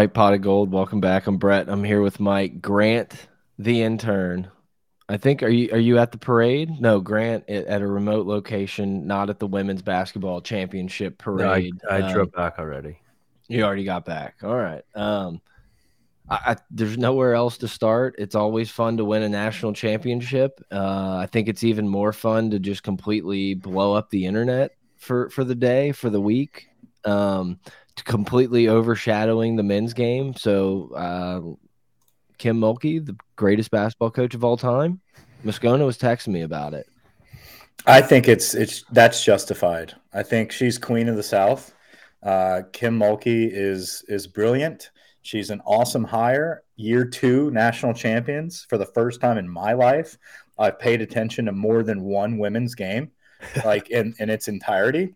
Right, pot of gold. Welcome back. I'm Brett. I'm here with Mike Grant, the intern. I think are you are you at the parade? No, Grant at a remote location, not at the women's basketball championship parade. No, I, I um, drove back already. You already got back. All right. Um, I, I, there's nowhere else to start. It's always fun to win a national championship. Uh, I think it's even more fun to just completely blow up the internet for for the day, for the week. Um, completely overshadowing the men's game. So uh, Kim Mulkey, the greatest basketball coach of all time, Moscona was texting me about it. I think it's it's that's justified. I think she's queen of the South. Uh, Kim Mulkey is is brilliant. She's an awesome hire. Year two national champions for the first time in my life. I've paid attention to more than one women's game, like in, in its entirety.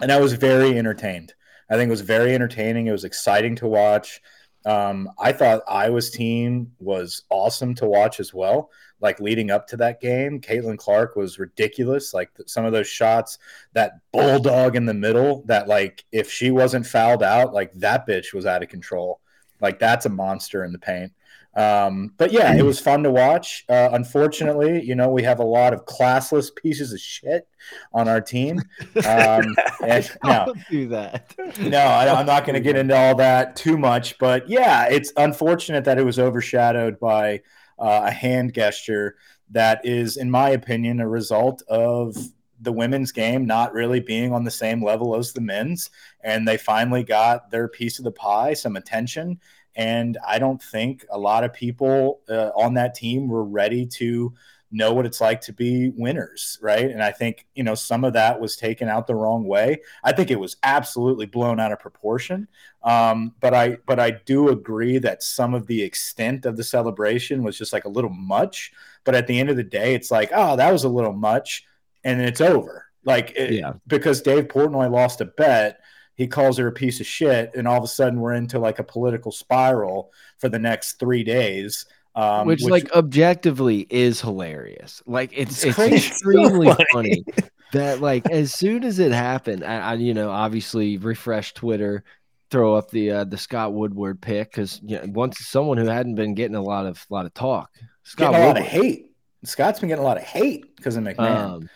And I was very entertained. I think it was very entertaining. It was exciting to watch. Um, I thought Iowa's team was awesome to watch as well. Like leading up to that game, Caitlin Clark was ridiculous. Like some of those shots, that bulldog in the middle, that like if she wasn't fouled out, like that bitch was out of control. Like that's a monster in the paint. Um, but yeah, it was fun to watch. Uh, unfortunately, you know, we have a lot of classless pieces of shit on our team. Um, and, no, do that. no, I, am not going to get into all that too much. But yeah, it's unfortunate that it was overshadowed by uh, a hand gesture that is, in my opinion, a result of the women's game not really being on the same level as the men's. And they finally got their piece of the pie, some attention and I don't think a lot of people uh, on that team were ready to know what it's like to be winners, right? And I think, you know, some of that was taken out the wrong way. I think it was absolutely blown out of proportion. Um, but I but I do agree that some of the extent of the celebration was just like a little much. But at the end of the day, it's like, oh, that was a little much, and it's over. Like, it, yeah. because Dave Portnoy lost a bet he calls her a piece of shit, and all of a sudden we're into like a political spiral for the next three days. Um, which, which, like objectively is hilarious. Like it's it's, it's extremely so funny. funny. that like as soon as it happened, I, I, you know obviously refresh Twitter, throw up the uh, the Scott Woodward pick because you know, once someone who hadn't been getting a lot of lot of talk, Scott getting a Woodward. lot of hate. Scott's been getting a lot of hate because of McMahon. Um,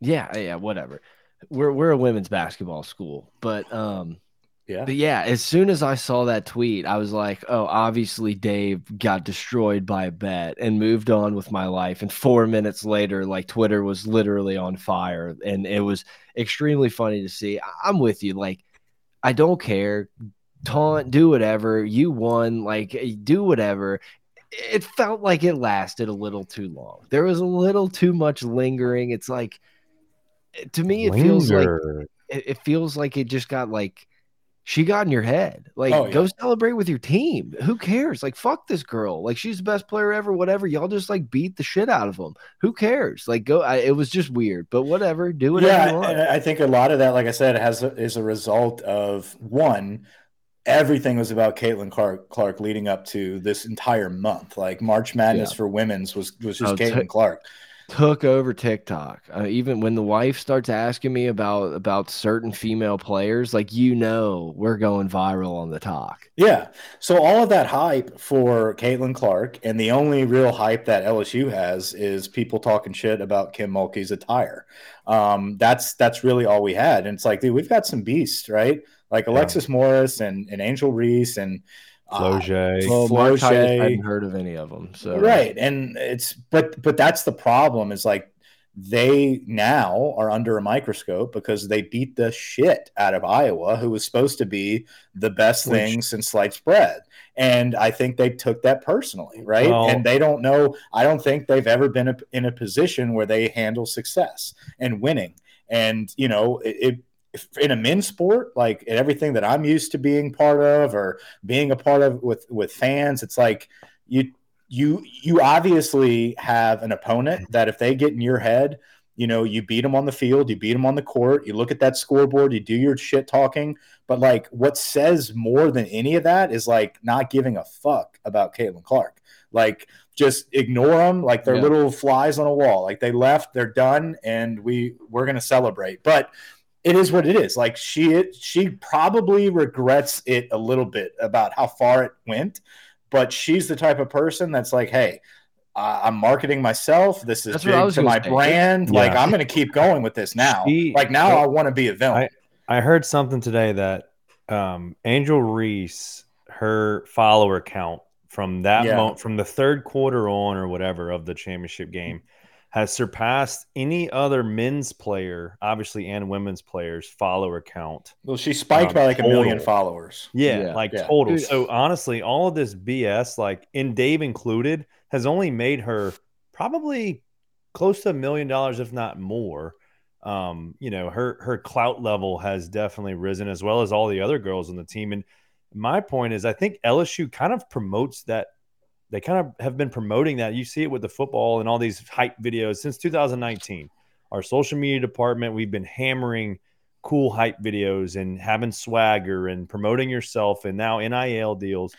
yeah, yeah, whatever we're we're a women's basketball school, but um yeah. But yeah, as soon as I saw that tweet, I was like, oh, obviously Dave got destroyed by a bet and moved on with my life. And four minutes later, like Twitter was literally on fire. And it was extremely funny to see. I'm with you. Like, I don't care. Taunt, do whatever. You won. Like, do whatever. It felt like it lasted a little too long. There was a little too much lingering. It's like, to me it Linger. feels like it, it, feels like it just got like she got in your head like oh, yeah. go celebrate with your team who cares like fuck this girl like she's the best player ever whatever y'all just like beat the shit out of them who cares like go I, it was just weird but whatever do whatever yeah, you want. i think a lot of that like i said has is a result of one everything was about Caitlin Clark, Clark leading up to this entire month. Like March Madness yeah. for women's was was just oh, Caitlin Clark took over TikTok. Uh, even when the wife starts asking me about about certain female players, like you know, we're going viral on the talk. Yeah. So all of that hype for Caitlin Clark, and the only real hype that LSU has is people talking shit about Kim Mulkey's attire. Um, that's that's really all we had, and it's like, dude, we've got some beasts, right? Like Alexis yeah. Morris and, and Angel Reese and Flau'jae. Uh, well, Flau'jae. I hadn't heard of any of them. So right, and it's but but that's the problem. Is like they now are under a microscope because they beat the shit out of Iowa, who was supposed to be the best Which, thing since sliced bread. And I think they took that personally, right? Well, and they don't know. I don't think they've ever been in a position where they handle success and winning. And you know, it, in a men's sport, like in everything that I'm used to being part of or being a part of with with fans, it's like you you you obviously have an opponent mm-hmm. that if they get in your head, you know, you beat them on the field, you beat them on the court, you look at that scoreboard, you do your shit talking. But like what says more than any of that is like not giving a fuck about Caitlin Clark. Like just ignore them like they're yeah. little flies on a wall. Like they left, they're done, and we we're gonna celebrate. But it is what it is. Like she she probably regrets it a little bit about how far it went, but she's the type of person that's like, hey, uh, I'm marketing myself. This is big to my say. brand. Yeah. Like I'm going to keep going with this now. She, like now, I want to be a villain. I, I heard something today that um, Angel Reese, her follower count from that yeah. moment, from the third quarter on or whatever of the championship game, has surpassed any other men's player, obviously, and women's players' follower count. Well, she spiked um, by like total. a million followers. Yeah, yeah. like yeah. total. So honestly, all of this BS, like in Dave included, has only made her probably close to a million dollars, if not more. Um, you know, her her clout level has definitely risen, as well as all the other girls on the team. And my point is, I think LSU kind of promotes that they kind of have been promoting that. You see it with the football and all these hype videos since 2019. Our social media department, we've been hammering cool hype videos and having swagger and promoting yourself and now NIL deals.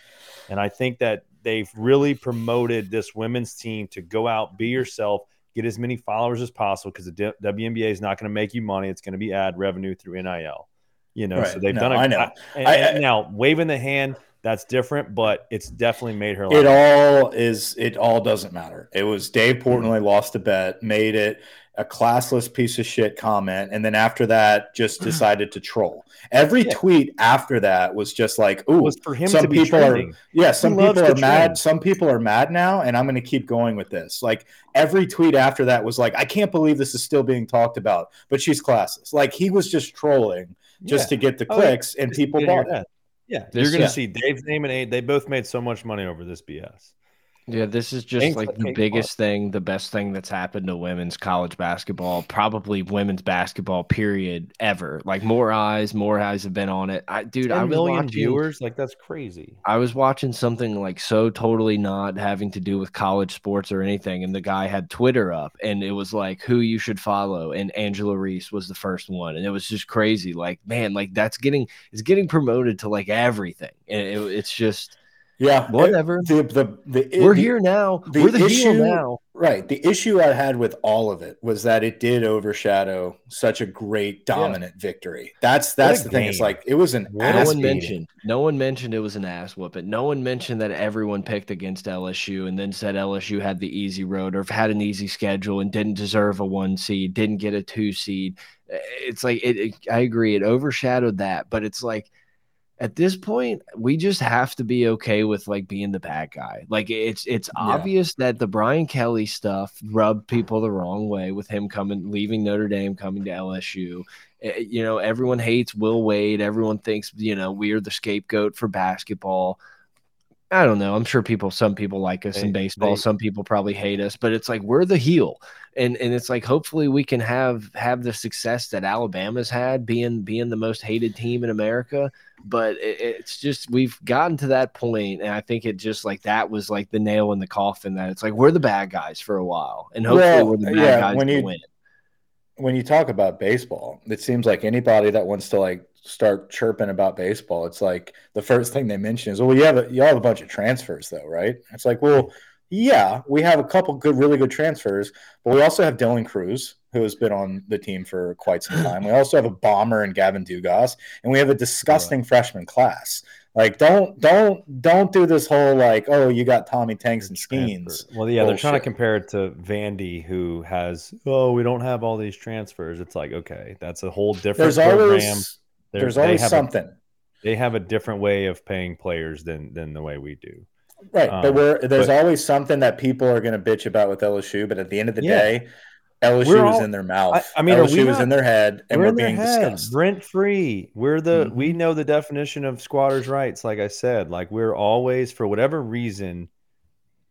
And I think that they've really promoted this women's team to go out, be yourself, get as many followers as possible because the WNBA is not going to make you money. It's going to be ad revenue through NIL. You know, right. so they've no, done it. I know. And, I, I, now waving the hand – that's different, but it's definitely made her. It all is. It all doesn't matter. It was Dave Portnoy lost a bet, made it a classless piece of shit comment, and then after that, just decided to troll. Every yeah. tweet after that was just like, "Ooh, for him some people trending. are yeah, some he people are mad. Trend. Some people are mad now, and I'm going to keep going with this." Like every tweet after that was like, "I can't believe this is still being talked about," but she's classless. Like he was just trolling just yeah. to get the oh, clicks, oh, and people bought it. Yeah, this, you're going to yeah. see Dave's name and. They both made so much money over this BS. Yeah, this is just like the biggest thing, the best thing that's happened to women's college basketball, probably women's basketball period ever. Like more eyes, more eyes have been on it. I dude, I million watching, viewers, like that's crazy. I was watching something like so totally not having to do with college sports or anything, and the guy had Twitter up, and it was like who you should follow, and Angela Reese was the first one, and it was just crazy. Like man, like that's getting it's getting promoted to like everything, and it, it's just yeah, whatever. The, the, the, We're here now. The We're the issue, now. Right. The issue I had with all of it was that it did overshadow such a great dominant yeah. victory. That's that's the game. thing. It's like it was an no one mentioned. No one mentioned it was an ass whooping. No one mentioned that everyone picked against LSU and then said LSU had the easy road or had an easy schedule and didn't deserve a one seed, didn't get a two seed. It's like it, it I agree. It overshadowed that, but it's like at this point we just have to be okay with like being the bad guy. Like it's it's yeah. obvious that the brian kelly stuff rubbed people the wrong way with him coming leaving notre dame coming to lsu eh, you know everyone hates will wade. Everyone thinks you know we're the scapegoat for basketball I don't know. I'm sure people, some people like us they, in baseball. They, some people probably hate us, but it's like we're the heel, and and it's like hopefully we can have have the success that Alabama's had, being being the most hated team in America. But it, it's just we've gotten to that point, and I think it just like that was like the nail in the coffin. That it's like we're the bad guys for a while, and hopefully well, we're the bad yeah, guys when you, win. When you talk about baseball, it seems like anybody that wants to like start chirping about baseball, it's like the first thing they mention is, "Well, you have a, you have a bunch of transfers, though, right?" It's like, well, yeah, we have a couple good, really good transfers, but we also have Dylan Crews, who has been on the team for quite some time. We also have a bomber and Gavin Dugas, and we have a disgusting right. freshman class. Like, don't don't don't do this whole like, oh, you got Tommy Tanks and Skenes. Well, yeah, bullshit. they're trying to compare it to Vandy, who has, oh, we don't have all these transfers. It's like, okay, that's a whole different There's program. Always, they're, There's always something. A, they have a different way of paying players than than the way we do. Right, um, but we're there's but, always something that people are going to bitch about with LSU. But at the end of the yeah. day, LSU all, is in their mouth. I, I mean, LSU is in their head, and we're, we're being discussed. Rent free. We're the mm-hmm. we know the definition of squatters' rights. Like I said, like we're always for whatever reason.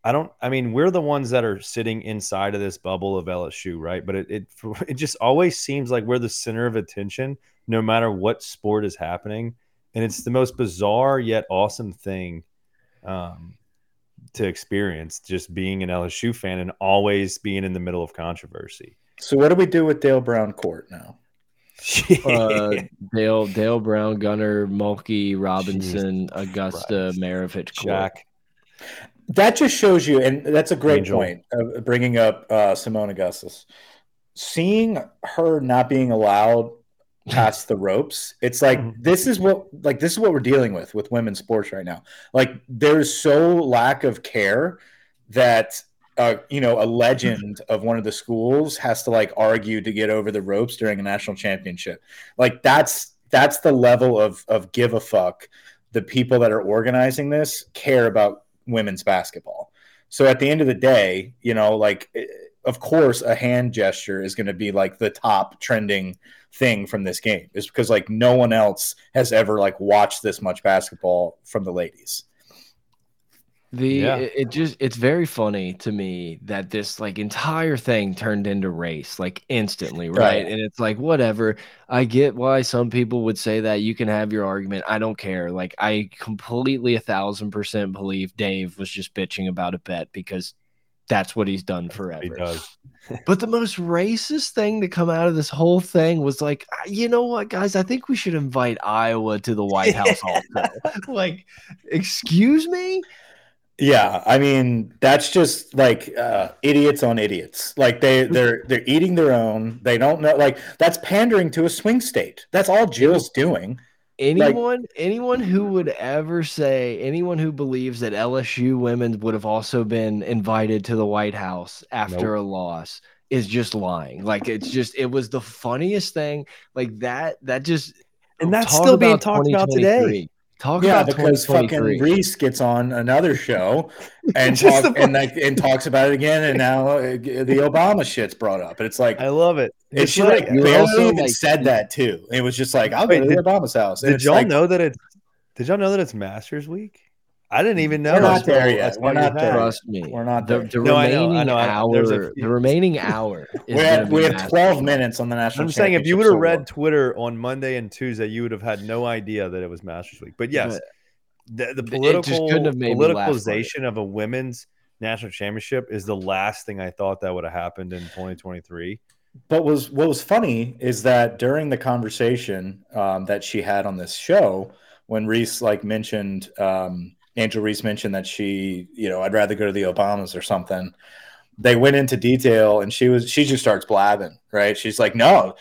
I don't. I mean, we're the ones that are sitting inside of this bubble of LSU, right? But it it it just always seems like we're the center of attention no matter what sport is happening. And it's the most bizarre yet awesome thing um, to experience just being an LSU fan and always being in the middle of controversy. So, what do we do with Dale Brown Court now? uh, Dale, Dale Brown, Gunter, Mulkey, Robinson, Jesus Augustus, Christ. Maravich, Jack. That just shows you, and that's a great Angel. point of bringing up uh, Seimone Augustus. Seeing her not being allowed past the ropes. It's like mm-hmm. this is what like this is what we're dealing with with women's sports right now. Like there's so lack of care that uh, you know a legend of one of the schools has to like argue to get over the ropes during a national championship. Like that's that's the level of of give a fuck the people that are organizing this care about women's basketball. So at the end of the day, you know, like eh, of course a hand gesture is going to be like the top trending thing from this game is because like no one else has ever like watched this much basketball from the ladies. The yeah. it, it just it's very funny to me that this like entire thing turned into race like instantly, right? right? And it's like whatever. I get why some people would say that. You can have your argument. I don't care. Like I completely a thousand percent believe Dave was just bitching about a bet because that's what he's done forever. He does. but the most racist thing to come out of this whole thing was like, ah, you know what, guys? I think we should invite Iowa to the White House also. like, excuse me? Yeah, I mean that's just like uh, idiots on idiots. Like they they're they're eating their own. They don't know. Like that's pandering to a swing state. That's all Jill's doing. Anyone, like, anyone who would ever say, anyone who believes that LSU women would have also been invited to the White House after nope. a loss is just lying. Like it's just, it was the funniest thing. Like that, that just, and that's still being talked about today. Talk yeah, because fucking Reese gets on another show and talk, and like and talks about it again, and now uh, the Obama shit's brought up, and it's like I love it. It's she like barely even like, said that too. It was just like I'll wait, go to did, Obama's house. And did y'all like, know that it's? Did y'all know that it's Masters Week? I didn't even know. We're not there yet. We're not there. Trust me. We're not there. The, the no, remaining I know, I know. hour. The remaining hour. we had we had twelve minutes on the national. I'm saying if you would have read Twitter on Monday and Tuesday, you would have had no idea that it was Masters Week. But yes, but the, the political politicalization of a women's national championship is the last thing I thought that would have happened in 2023. But was what was funny is that during the conversation um, that she had on this show, when Reese like mentioned um, Angel Reese mentioned that she, you know, I'd rather go to the Obamas or something. They went into detail and she was she just starts blabbing, right? She's like, No,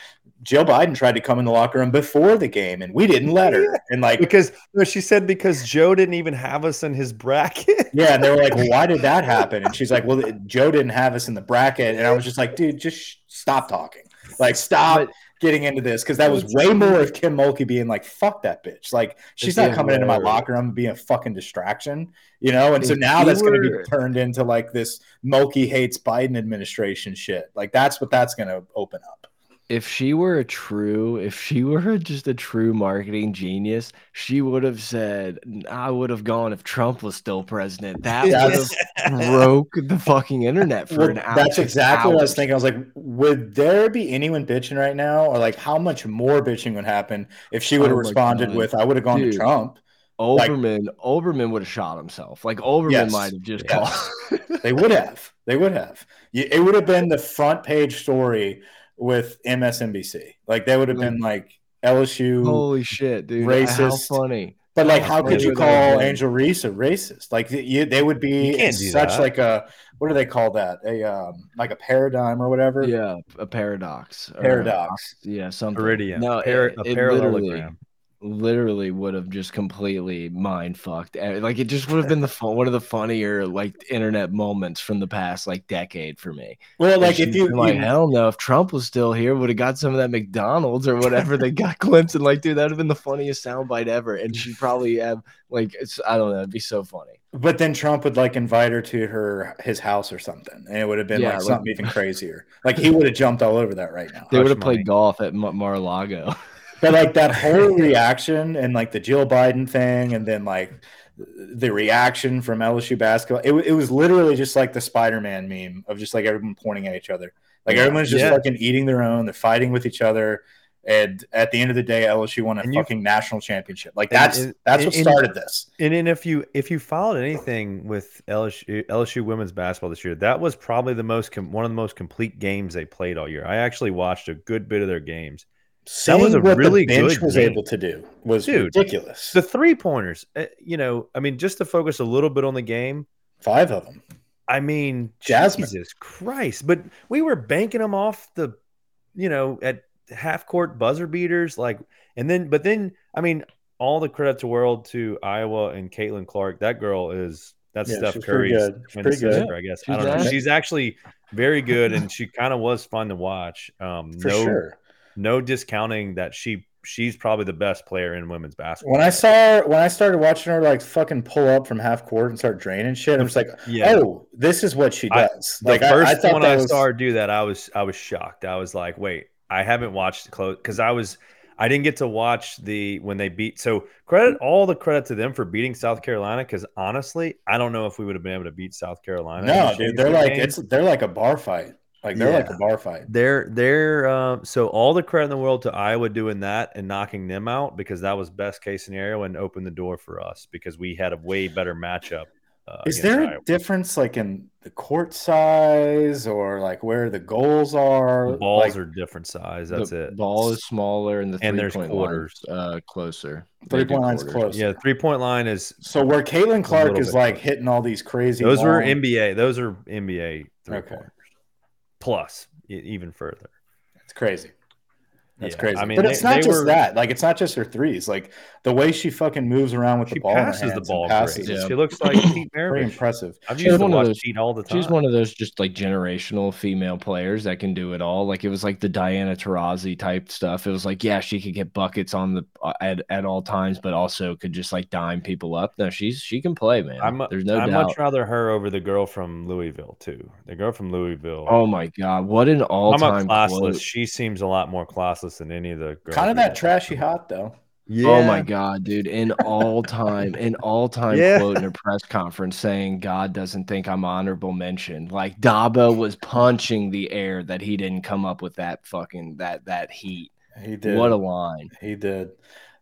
Jill Biden tried to come in the locker room before the game and we didn't let her. And like because she said because Joe didn't even have us in his bracket. yeah, and they were like, Well, why did that happen? And she's like, Well, Joe didn't have us in the bracket. And I was just like, dude, just stop talking. Like stop but, getting into this because that was way more of Kim Mulkey being like, "Fuck that bitch!" Like she's not coming into my locker room being a fucking distraction, you know. And so now that's going to be turned into like this Mulkey hates Biden administration shit. Like that's what that's going to open up if she were a true, if she were just a true marketing genius, she would have said, "I would have gone if Trump was still president." That would have broke the fucking internet for well, an hour. That's exactly hours. what I was thinking. I was like, would there be anyone bitching right now, or like how much more bitching would happen if she would have oh responded with, "I would have gone Dude. to Trump." Olbermann, like, Olbermann would have shot himself. Like Olbermann yes, might have just yes. called. they would have. They would have. It would have been the front page story with MSNBC. Like they would have been like LSU. Holy shit, dude! Racist. How funny. But like, how could you call Angel Reese a racist? Like, you, they would be such that. like a what do they call that? A um, like a paradigm or whatever. Yeah, a paradox. Paradox. Or, yeah, something. Iridium. No, Par- it, a parallelogram literally would have just completely mind fucked. Eh, like it just would have been the fun, one of the funnier like internet moments from the past like decade for me. Well, like if you like hell no, if Trump was still here, would have got some of that McDonald's or whatever they got Clemson. Like, dude, that would have been the funniest soundbite ever. And she'd probably have like it's I don't know, it'd be so funny. But then Trump would like invite her to her his house or something, and it would have been yeah, like, like something even crazier. Like he would have jumped all over that right now. They would have played golf at Mar-a-Lago. But like that whole reaction and like the Jill Biden thing, and then like the reaction from LSU basketball, it, it was literally just like the Spider Man meme of just like everyone pointing at each other. Like everyone's just yeah. fucking eating their own. They're fighting with each other. And at the end of the day, LSU won a and fucking national championship. Like that's and, that's what started this. And, and if you if you followed anything with LSU LSU women's basketball this year, that was probably the most one of the most complete games they played all year. I actually watched a good bit of their games that was a really good was game. able to do was Dude, ridiculous. The three pointers, eh, you know, I mean, just to focus a little bit on the game, five of them. I mean, Jasmine. Jesus Christ! But we were banking them off the, you know, at half court buzzer beaters, like, and then, but then, I mean, all the credit to world to Iowa and Caitlin Clark. That girl is that's yeah, Steph Curry's twin sister, I guess. She's I don't know. She's actually very good, and she kind of was fun to watch. Um, For no, sure. No discounting that she she's probably the best player in women's basketball. When I saw her, when I started watching her like fucking pull up from half court and start draining shit, I was like, yeah. oh, this is what she does. I, like the first I, I when I was... saw her do that, I was I was shocked. I was like, wait, I haven't watched close because I was I didn't get to watch the when they beat. So credit all the credit to them for beating South Carolina because honestly, I don't know if we would have been able to beat South Carolina. No, dude, they're like game. it's they're like a bar fight. Like they're yeah. like a bar fight. They're they're um, so all the credit in the world to Iowa doing that and knocking them out because that was best case scenario and opened the door for us because we had a way better matchup uh, is there a Iowa. difference like in the court size or like where the goals are? The balls like, are different size. That's the it. Ball is smaller and the and there's quarters uh, closer. Three point line's closer. Yeah, three point line is so where Caitlin Clark is like closer. hitting all these crazy. Those long... were NBA. Those are NBA three okay. pointers. Plus, even further. It's crazy. That's yeah. crazy. I mean, but it's not just were, that. Like, it's not just her threes. Like the way she fucking moves around with the ball. She passes the ball. Passes. Yeah. She looks like Pete Very impressive. I've used one of those, Pete all the time. She's one of those just like generational female players that can do it all. Like it was like the Diana Taurasi type stuff. It was like, yeah, she could get buckets on the uh, at, at all times, but also could just like dime people up. No, she's she can play, man. I'm, There's no I'd doubt. much rather her over the girl from Louisville too. The girl from Louisville. Oh my god, what an all time classless. Quote. She seems a lot more classless than any of the girls. Kind of that trashy hot though. Yeah. Oh my god, dude! In all time, in all time yeah. quote in a press conference saying God doesn't think I'm honorable mention. Like Dabo was punching the air that he didn't come up with that fucking that that heat. He did. What a line. He did.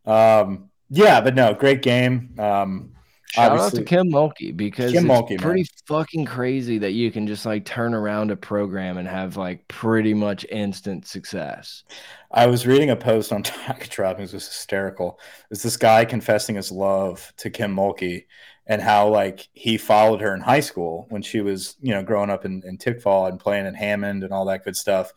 Um, yeah, but no, great game. Um, Shout out to Kim Mulkey because Kim it's Mulkey, pretty man. fucking crazy that you can just like turn around a program and have like pretty much instant success. I was reading a post on Tiger Droppings, was hysterical. It's this guy confessing his love to Kim Mulkey and how like he followed her in high school when she was, you know, growing up in, in Tickfaw and playing in Hammond and all that good stuff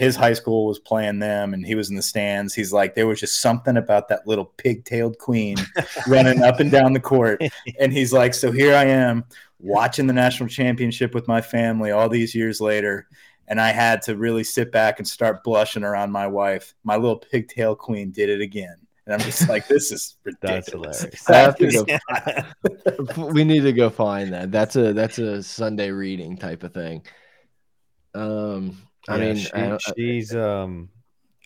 his high school was playing them and he was in the stands. He's like, there was just something about that little pigtailed queen running up and down the court. And he's like, so here I am watching the national championship with my family all these years later. And I had to really sit back and start blushing around my wife. My little pigtail queen did it again. And I'm just like, this is ridiculous. That's hilarious. go, we need to go find that. That's a that's a Sunday reading type of thing. Um I yeah, mean, she, I she's um,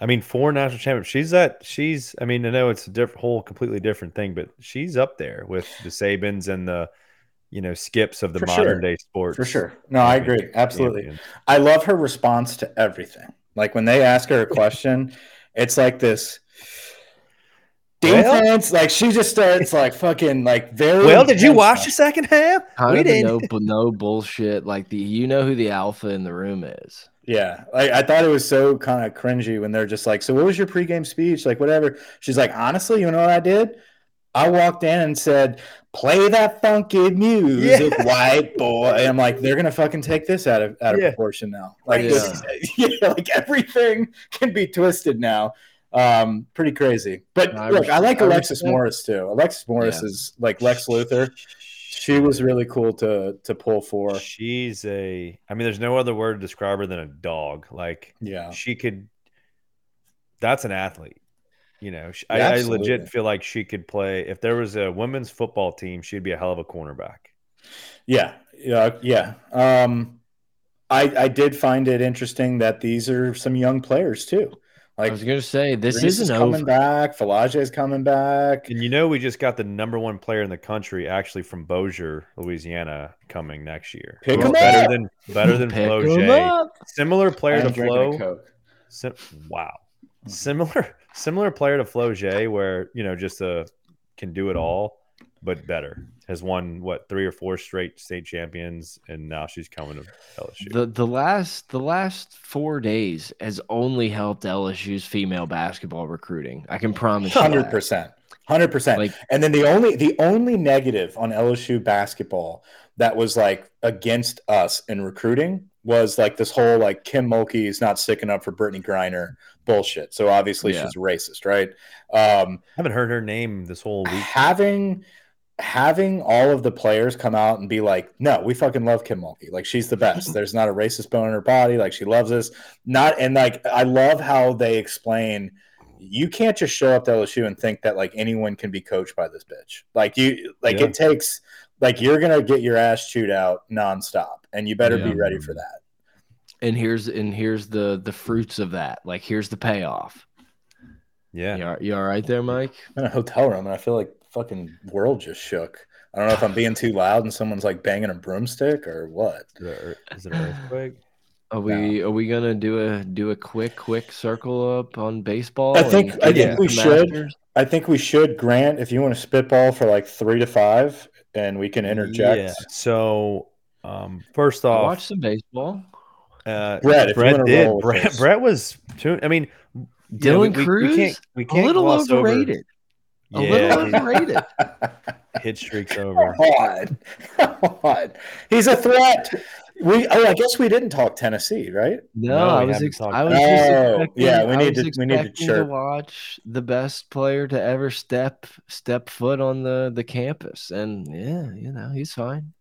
I mean, four national champions. She's that. She's. I mean, I know it's a different, whole, completely different thing, but she's up there with the Sabans and the, you know, skips of the For modern sure. day sports. For sure. No, I agree. Absolutely. I love her response to everything. Like when they ask her a question, it's like this defense. Well, like she just starts like fucking like very. Well, did you watch the second half? Kind we did. No, no bullshit. Like the you know who the alpha in the room is. Yeah, I, I thought it was so kind of cringy when they're just like, "So what was your pregame speech?" Like whatever. She's like, "Honestly, you know what I did? I walked in and said, "Play that funky music, yeah. white boy." And I'm like, they're gonna fucking take this out of out of yeah. proportion now. Like, yeah. This, yeah, like everything can be twisted now. Um, pretty crazy. But no, look, I, I like I Alexis Morris too. Alexis Morris is like Lex Luthor she was really cool to to pull for. She's a I mean, there's no other word to describe her than a dog. Like, yeah, she could. That's an athlete. You know, I, I, legit feel like she could play. If there was a women's football team, she'd be a hell of a cornerback. Yeah, yeah, yeah. Um, I I did find it interesting that these are some young players too. Like I was gonna say, this Reese isn't is coming over. back. Flau'jae is coming back, and you know we just got the number one player in the country, actually from Bossier, Louisiana, coming next year. Pick well, him better up. than better than Flo J. Similar player to Flo. Sim- wow, similar similar player to Flau'jae, where you know just a can do it all, but better has won what three or four straight state champions, and now she's coming to LSU. The the last the last four days has only helped LSU's female basketball recruiting. I can promise. Hundred percent, hundred percent. And then the only the only negative on LSU basketball that was like against us in recruiting was like this whole like Kim Mulkey is not sticking up for Brittney Griner bullshit. So obviously yeah. she's racist, right? Um, I haven't heard her name this whole week. Having having all of the players come out and be like, no, we fucking love Kim Mulkey. Like she's the best. There's not a racist bone in her body. Like she loves us. Not and like I love how they explain you can't just show up to LSU and think that like anyone can be coached by this bitch. Like you like yeah. it takes like you're gonna get your ass chewed out nonstop and you better yeah. be ready for that. And here's and here's the the fruits of that. Like here's the payoff. Yeah. You, are, you all right there, Mike? I'm in a hotel room and I feel like fucking world just shook. I don't know if I'm being too loud and someone's like banging a broomstick or what. Is it an earthquake? Are we no. are we gonna do a do a quick quick circle up on baseball? I think I think we should. Masters? I think we should. Grant, if you want to spitball for like three to five, and we can interject. Yeah. So um, first off, watch some baseball. Uh, Brett, Brett did. Brett, Brett was. Too, I mean, Dylan know, Crews, we, we, can't, we can't a little overrated. Over, a yeah, little overrated. Hit streaks over. Come on. Come on. He's a threat. We oh, I guess we didn't talk Tennessee, right? No, no I was. Ex- I was oh, just yeah. We need to. We need to, to watch the best player to ever step step foot on the the campus, and yeah, you know he's fine.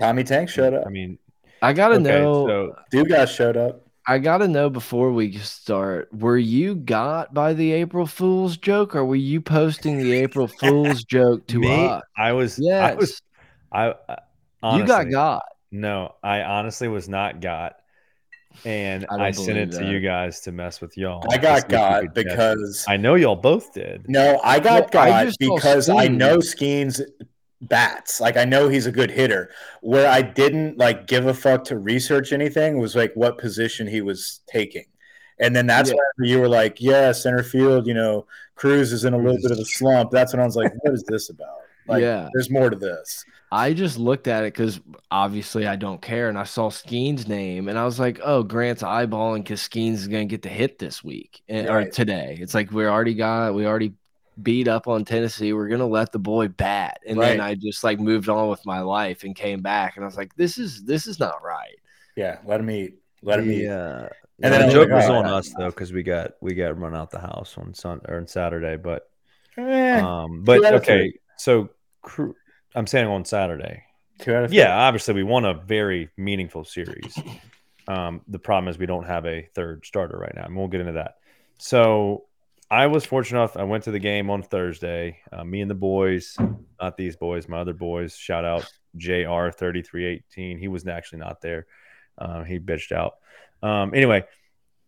Tommy Tank showed up. I mean, I gotta okay, know. So, Dugas showed up. I gotta know before we start. Were you got by the April Fool's joke, or were you posting the April Fool's joke to Me? us? I was. Yes. I was. I. Honestly, you got got. No, I honestly was not got, and I, I sent it that. to you guys to mess with y'all. I got got because I know y'all both did. No, I got well, got I because I know Skenes bats. Like I know he's a good hitter. Where I didn't like give a fuck to research anything was like what position he was taking. And then that's yeah. why you were like, yeah, center field, you know, Crews is in a little bit of a slump. That's when I was like, what is this about? Like, yeah, there's more to this. I just looked at it because obviously I don't care, and I saw Skenes' name, and I was like, "Oh, Grant's eyeballing because Skenes is going to get the hit this week eh, and, right. or today." It's like we already got, we already beat up on Tennessee. We're gonna let the boy bat, and right. then I just like moved on with my life and came back, and I was like, "This is this is not right." Yeah, let him eat. Let him eat. Yeah. And then the joke was on us though because we got we got run out the house on Sun or on Saturday, but eh, um, but okay, so I'm saying on Saturday. Yeah, obviously we won a very meaningful series. Um, the problem is we don't have a third starter right now, and we'll get into that. So I was fortunate enough. I went to the game on Thursday. Uh, me and the boys, not these boys, my other boys. Shout out Jr. Thirty three eighteen. He was actually not there. Uh, he bitched out. Um, anyway,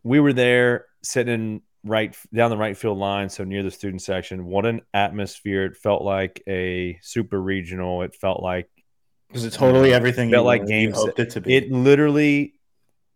we were there sitting right down the right field line, so near the student section. What an atmosphere! It felt like a super regional. It felt like was it totally everything? Felt like games. Hoped it to be. It literally,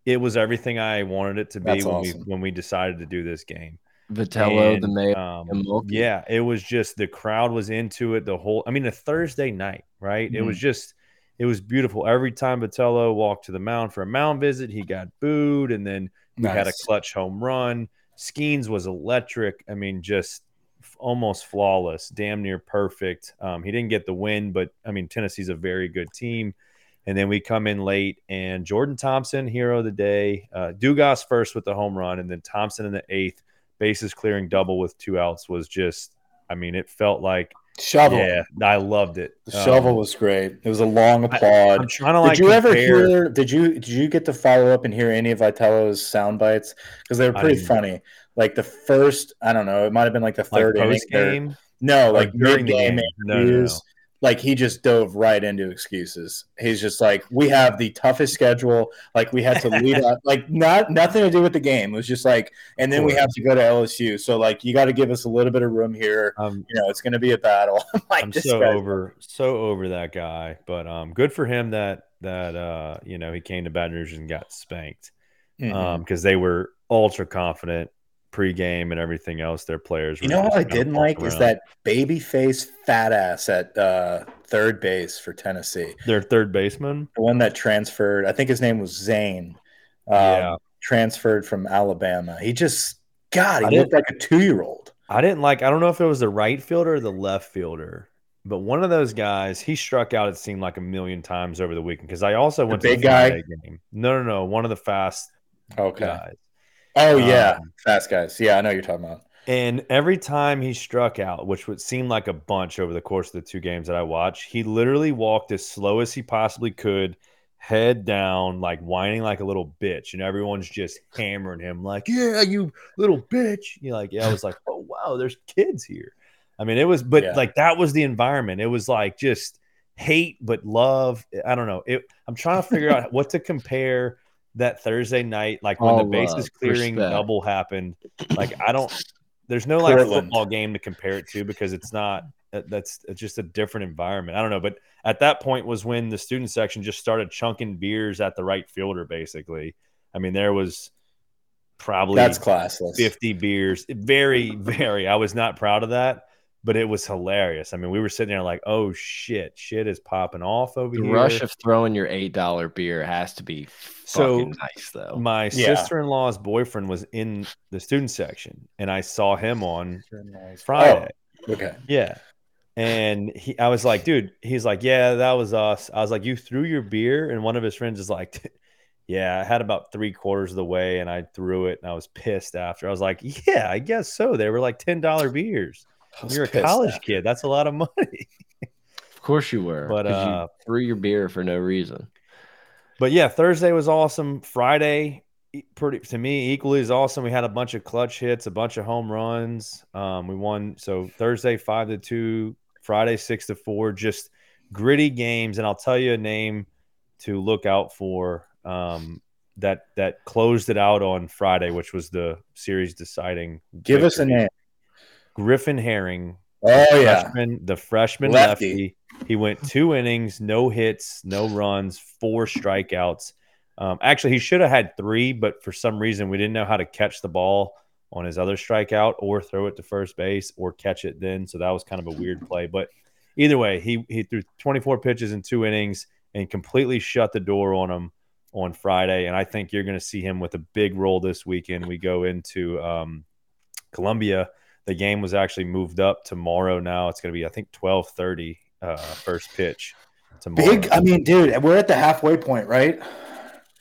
it was everything I wanted it to be That's when awesome. we when we decided to do this game. Vitello, and, the May, um, yeah, it was just the crowd was into it. The whole, I mean, a Thursday night, right? Mm-hmm. It was mm-hmm. just, it was beautiful. Every time Vitello walked to the mound for a mound visit, he got booed, and then we nice. had a clutch home run. Skenes was electric. I mean, just almost flawless, damn near perfect. Um, he didn't get the win, but I mean, Tennessee's a very good team. And then we come in late, and Jordan Thompson, hero of the day, uh, Dugas first with the home run, and then Thompson in the eighth bases clearing double with two outs was just, I mean, it felt like shovel. Yeah, I loved it. The um, shovel was great. It was a long applaud. I, am trying to like. Did you compare... ever hear? Did you did you get to follow up and hear any of Vitello's sound bites because they were pretty funny? Like the first, I don't know, it might have been like the third like post game. No, like, like mid game interviews. No, no, no like he just dove right into excuses. He's just like, we have the toughest schedule. Like we had to lead up, like not nothing to do with the game. It was just like, and then we have to go to LSU. So like, you got to give us a little bit of room here. Um, you know, it's going to be a battle. like, I'm so over, so over that guy. But um, good for him that that uh, you know, he came to Baton Rouge and got spanked mm-hmm. um, because they were ultra confident pregame and everything else, their players. You know what I didn't like around. is that baby face fat ass at uh, third base for Tennessee. Their third baseman, the one that transferred. I think his name was Zane. Um, yeah, transferred from Alabama. He just God, he looked like a two year old. I didn't like. I don't know if it was the right fielder or the left fielder. But one of those guys, he struck out. It seemed like a million times over the weekend because I also went the to big guy game. No, no, no. One of the fast okay. guys Oh yeah, um, fast guys. Yeah, I know you're talking about. And every time he struck out, which would seem like a bunch over the course of the two games that I watched, he literally walked as slow as he possibly could, head down, like whining like a little bitch. And everyone's just hammering him, like, Yeah, you little bitch. You're like, Yeah, I was like, Oh, wow, there's kids here. I mean, it was, but yeah. like that was the environment. It was like just hate, but love. I don't know. It, I'm trying to figure out what to compare that Thursday night, like when the oh, bases clearing respect. double happened. Like, I don't, there's no like Portland. football game to compare it to because it's not uh, that's it's just a different environment. I don't know, but at that point was when the student section just started chunking beers at the right fielder. Basically, I mean there was probably that's classless 50 beers. Very, very. I was not proud of that, but it was hilarious. I mean, we were sitting there like, oh shit, shit is popping off over here. the here. rush of throwing your eight dollar beer has to be so nice though. My yeah. sister in law's boyfriend was in the student section, and I saw him on Friday. Oh, okay, yeah. And he, I was like, dude, he's like, yeah, that was us. I was like, you threw your beer, and one of his friends is like, yeah, I had about three quarters of the way, and I threw it, and I was pissed after. I was like, yeah, I guess so. They were like ten dollar beers. You're a college after. kid. That's a lot of money. of course you were. But uh, you threw your beer for no reason. But yeah, Thursday was awesome. Friday, pretty to me, equally as awesome. We had a bunch of clutch hits, a bunch of home runs. Um, we won. So Thursday five to two, Friday six to four. Just gritty games, and I'll tell you a name to look out for. Um, that that closed it out on Friday, which was the series deciding. Give victory. us a name. Griffin Herring. Oh yeah, freshman, the freshman lefty. lefty. He went two innings, no hits, no runs, four strikeouts. Um, actually, he should have had three, but for some reason we didn't know how to catch the ball on his other strikeout or throw it to first base or catch it then. So that was kind of a weird play. But either way, he he threw 24 pitches in two innings and completely shut the door on him on Friday. And I think you're going to see him with a big role this weekend. We go into um, Columbia the game was actually moved up tomorrow. Now it's going to be, I think, twelve thirty uh, first pitch tomorrow. Big. I mean, dude, we're at the halfway point, right?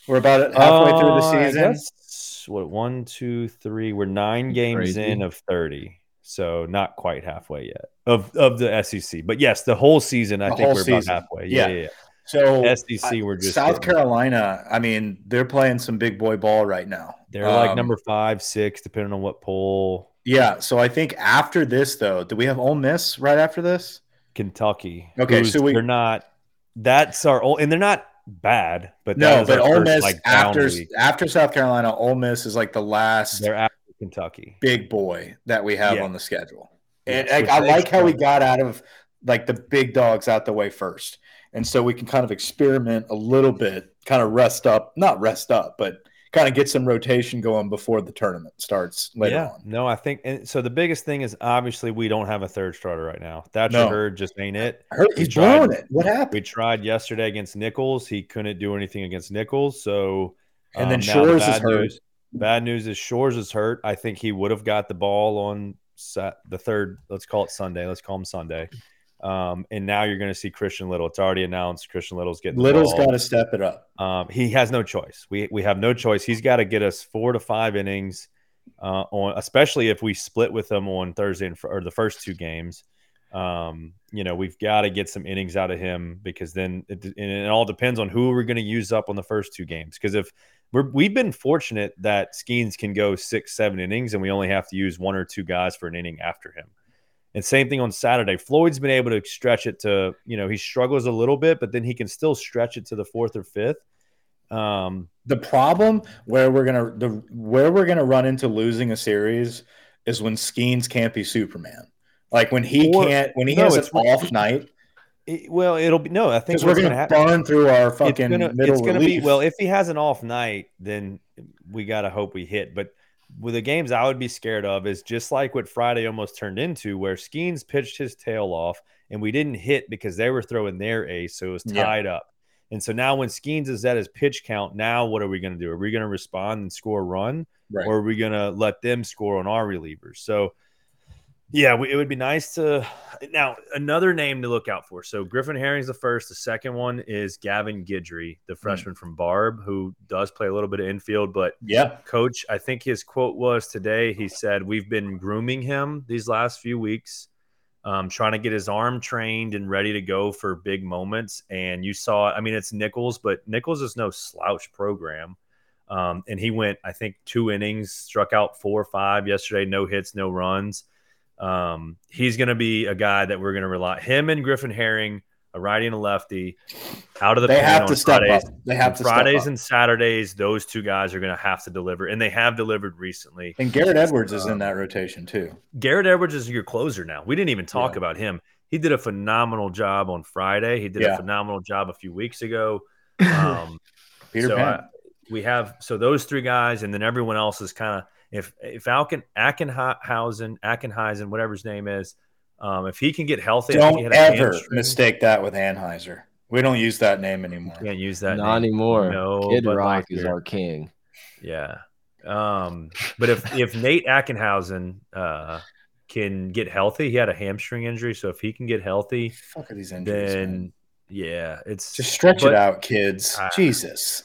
We're about halfway uh, through the uh, season. what one, two, three? We're nine games Crazy. in of thirty, so not quite halfway yet of of the SEC. But yes, the whole season. I the think we're season. about halfway. Yeah, yeah. yeah. So SEC, we're just South getting... Carolina. I mean, they're playing some big boy ball right now. They're um, like number five, six, depending on what poll yeah. So I think after this, though, do we have Ole Miss right after this? Kentucky. Okay. So we, they're not, that's our, old and they're not bad, but no, but Ole Miss like, after, after South Carolina, Ole Miss is like the last. They're after Kentucky. Big boy that we have yeah. on the schedule. And yeah, I, I like how we got out of like the big dogs out the way first. And so we can kind of experiment a little bit, kind of rest up, not rest up, but kind of get some rotation going before the tournament starts later yeah, on. No, I think and so the biggest thing is obviously we don't have a third starter right now. Thatcher no. Hurd just ain't it. Hurd, he's blowing it. What happened? We tried yesterday against Nicholls. He couldn't do anything against Nicholls. So and then um, Shores the is hurt. News, bad news is Shores is hurt. I think he would have got the ball on the third. Let's call it Sunday. Let's call him Sunday. Um, and now you're going to see Christian Little. It's already announced Christian Little's getting Little's got to step it up. Um, he has no choice. We we have no choice. He's got to get us four to five innings uh, on, especially if we split with them on Thursday and, or the first two games. Um, you know, we've got to get some innings out of him because then it, it all depends on who we're going to use up on the first two games. Because if we're, we've been fortunate that Skenes can go six, seven innings, and we only have to use one or two guys for an inning after him. And same thing on Saturday. Floyd's been able to stretch it to, you know, he struggles a little bit, but then he can still stretch it to the fourth or fifth. Um, the problem where we're gonna the where we're gonna run into losing a series is when Skenes can't be Superman. Like when he or, can't when he no, has an off night. It, well, it'll be no. I think we're gonna, gonna burn through our fucking it's gonna, middle. It's gonna relief. be well if he has an off night, then we gotta hope we hit. But the games I would be scared of is just like what Friday almost turned into, where Skenes pitched his tail off and we didn't hit because they were throwing their ace, so it was tied yeah. up. And so now when Skenes is at his pitch count, now what are we going to do? Are we going to respond and score a run, right. or are we going to let them score on our relievers? So Yeah, we, it would be nice to. Now, another name to look out for. So Griffin Herring's the first. The second one is Gavin Guidry, the hmm. freshman mm. from Barbe, who does play a little bit of infield. But yeah, coach, I think his quote was today. He said, "We've been grooming him these last few weeks." Um, trying to get his arm trained and ready to go for big moments. And you saw, I mean, it's Nicholls, but Nicholls is no slouch program. Um, and he went, I think, two innings, struck out four or five yesterday, no hits, no runs. Um, he's going to be a guy that we're going to rely him and Griffin Herring, a righty and a lefty, out of the they have to step Fridays. up. They have to Fridays and Saturdays. Those two guys are going to have to deliver, and they have delivered recently. And Garrett Edwards is in that rotation too. Garrett Edwards is your closer now. We didn't even talk yeah. about him. He did a phenomenal job on Friday. He did yeah. a phenomenal job a few weeks ago. Um, Peter so Pan. I, we have so those three guys, and then everyone else is kind of if if Alken Ackenhausen Ackenheisen whatever his name is, um, if he can get healthy, don't ever mistake that with Anheuser. We don't use that name anymore. can't use that. Not name. anymore. No, Kid Rock like is our king. Yeah. Um, but if if Nate Ackenhausen uh, can get healthy, he had a hamstring injury, so if he can get healthy, Fuck are these injuries, then man. yeah, it's just stretch but, it out, kids. Uh, Jesus.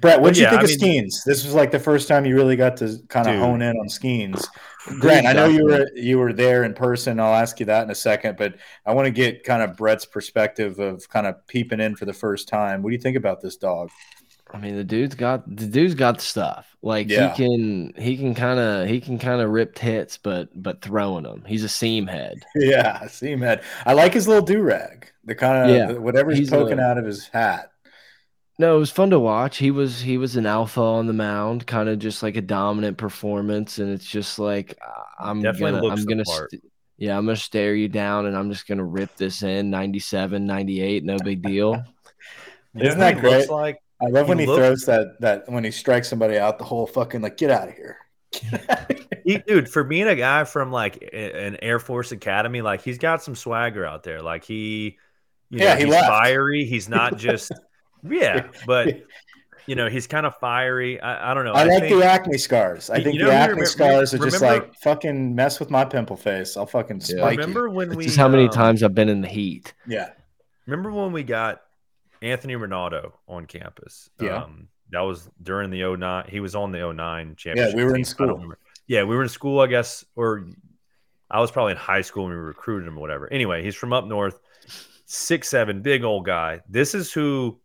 Brett, what do you yeah, think I of mean, Skenes? This was like the first time you really got to kind of hone in on Skenes. Grant, I know you were you were there in person. I'll ask you that in a second, but I want to get kind of Brett's perspective of kind of peeping in for the first time. What do you think about this dog? I mean, the dude's got the dude's got the stuff. Like yeah. he can he can kind of he can kind of rip hits, but but throwing them. He's a seam head. Yeah, seam head. I like his little do rag. The kind of yeah, whatever he's, he's poking a, out of his hat. No, it was fun to watch. He was he was an alpha on the mound, kind of just like a dominant performance, and it's just like I'm Definitely gonna I'm gonna yeah I'm gonna stare you down, and I'm just gonna rip this in 97, 98, no big deal. Isn't that great? Like I love when he throws that that when he strikes somebody out the whole fucking like get out of here. he, dude, for being a guy from like an Air Force Academy, like he's got some swagger out there. Like he, yeah, know, he he's left. fiery. He's not just yeah, but you know he's kind of fiery. I, I don't know. I, I like think, the acne scars. I think you know, the acne remember, scars are remember, just like fucking mess with my pimple face. I'll fucking spike. Remember you. when we? Just how many um, times I've been in the heat. Yeah. Remember when we got Anthony Ranaudo on campus? Yeah. Um, that was during the 09. He was on the 09 championship. Yeah, we were in school. Yeah, we were in school, I guess, or I was probably in high school when we recruited him or whatever. Anyway, he's from up north, six seven, big old guy. This is who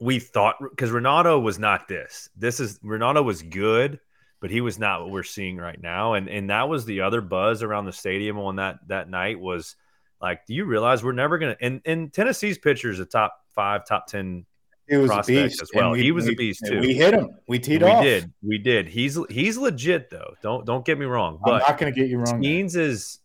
we thought because Ranaudo was not this. This is Ranaudo was good, but he was not what we're seeing right now. And and that was the other buzz around the stadium on that that night was like, do you realize we're never gonna and, and Tennessee's pitcher is a top five, top ten he was a beast as well. We, he was we, a beast too. We hit him. We teed we off. We did. We did. He's he's legit though. Don't don't get me wrong. But I'm not going to get you wrong. Means is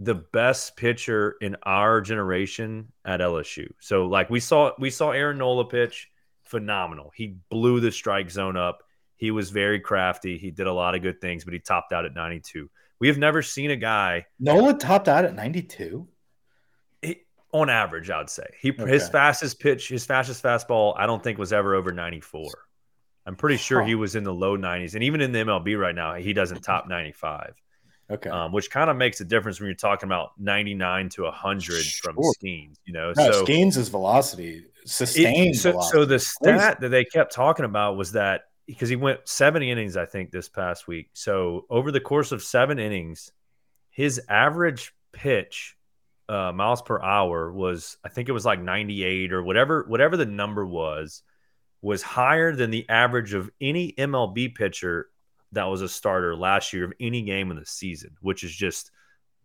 the best pitcher in our generation at LSU. So like we saw we saw Aaron Nola pitch, phenomenal. He blew the strike zone up. He was very crafty. He did a lot of good things, but he topped out at 92. We have never seen a guy Nola topped out at 92. On average, I would say he okay. his fastest pitch, his fastest fastball, I don't think was ever over 94. I'm pretty sure huh. he was in the low 90s, and even in the MLB right now, he doesn't top 95. Okay. Um, which kind of makes a difference when you're talking about 99 to 100 from sure. Skenes, you know. No, so Skenes is velocity, sustained. It, so, velocity. so the stat that they kept talking about was that because he went seven innings, I think, this past week. So over the course of seven innings, his average pitch uh, miles per hour was, I think it was like 98 or whatever, whatever the number was, was higher than the average of any MLB pitcher that was a starter last year of any game in the season, which is just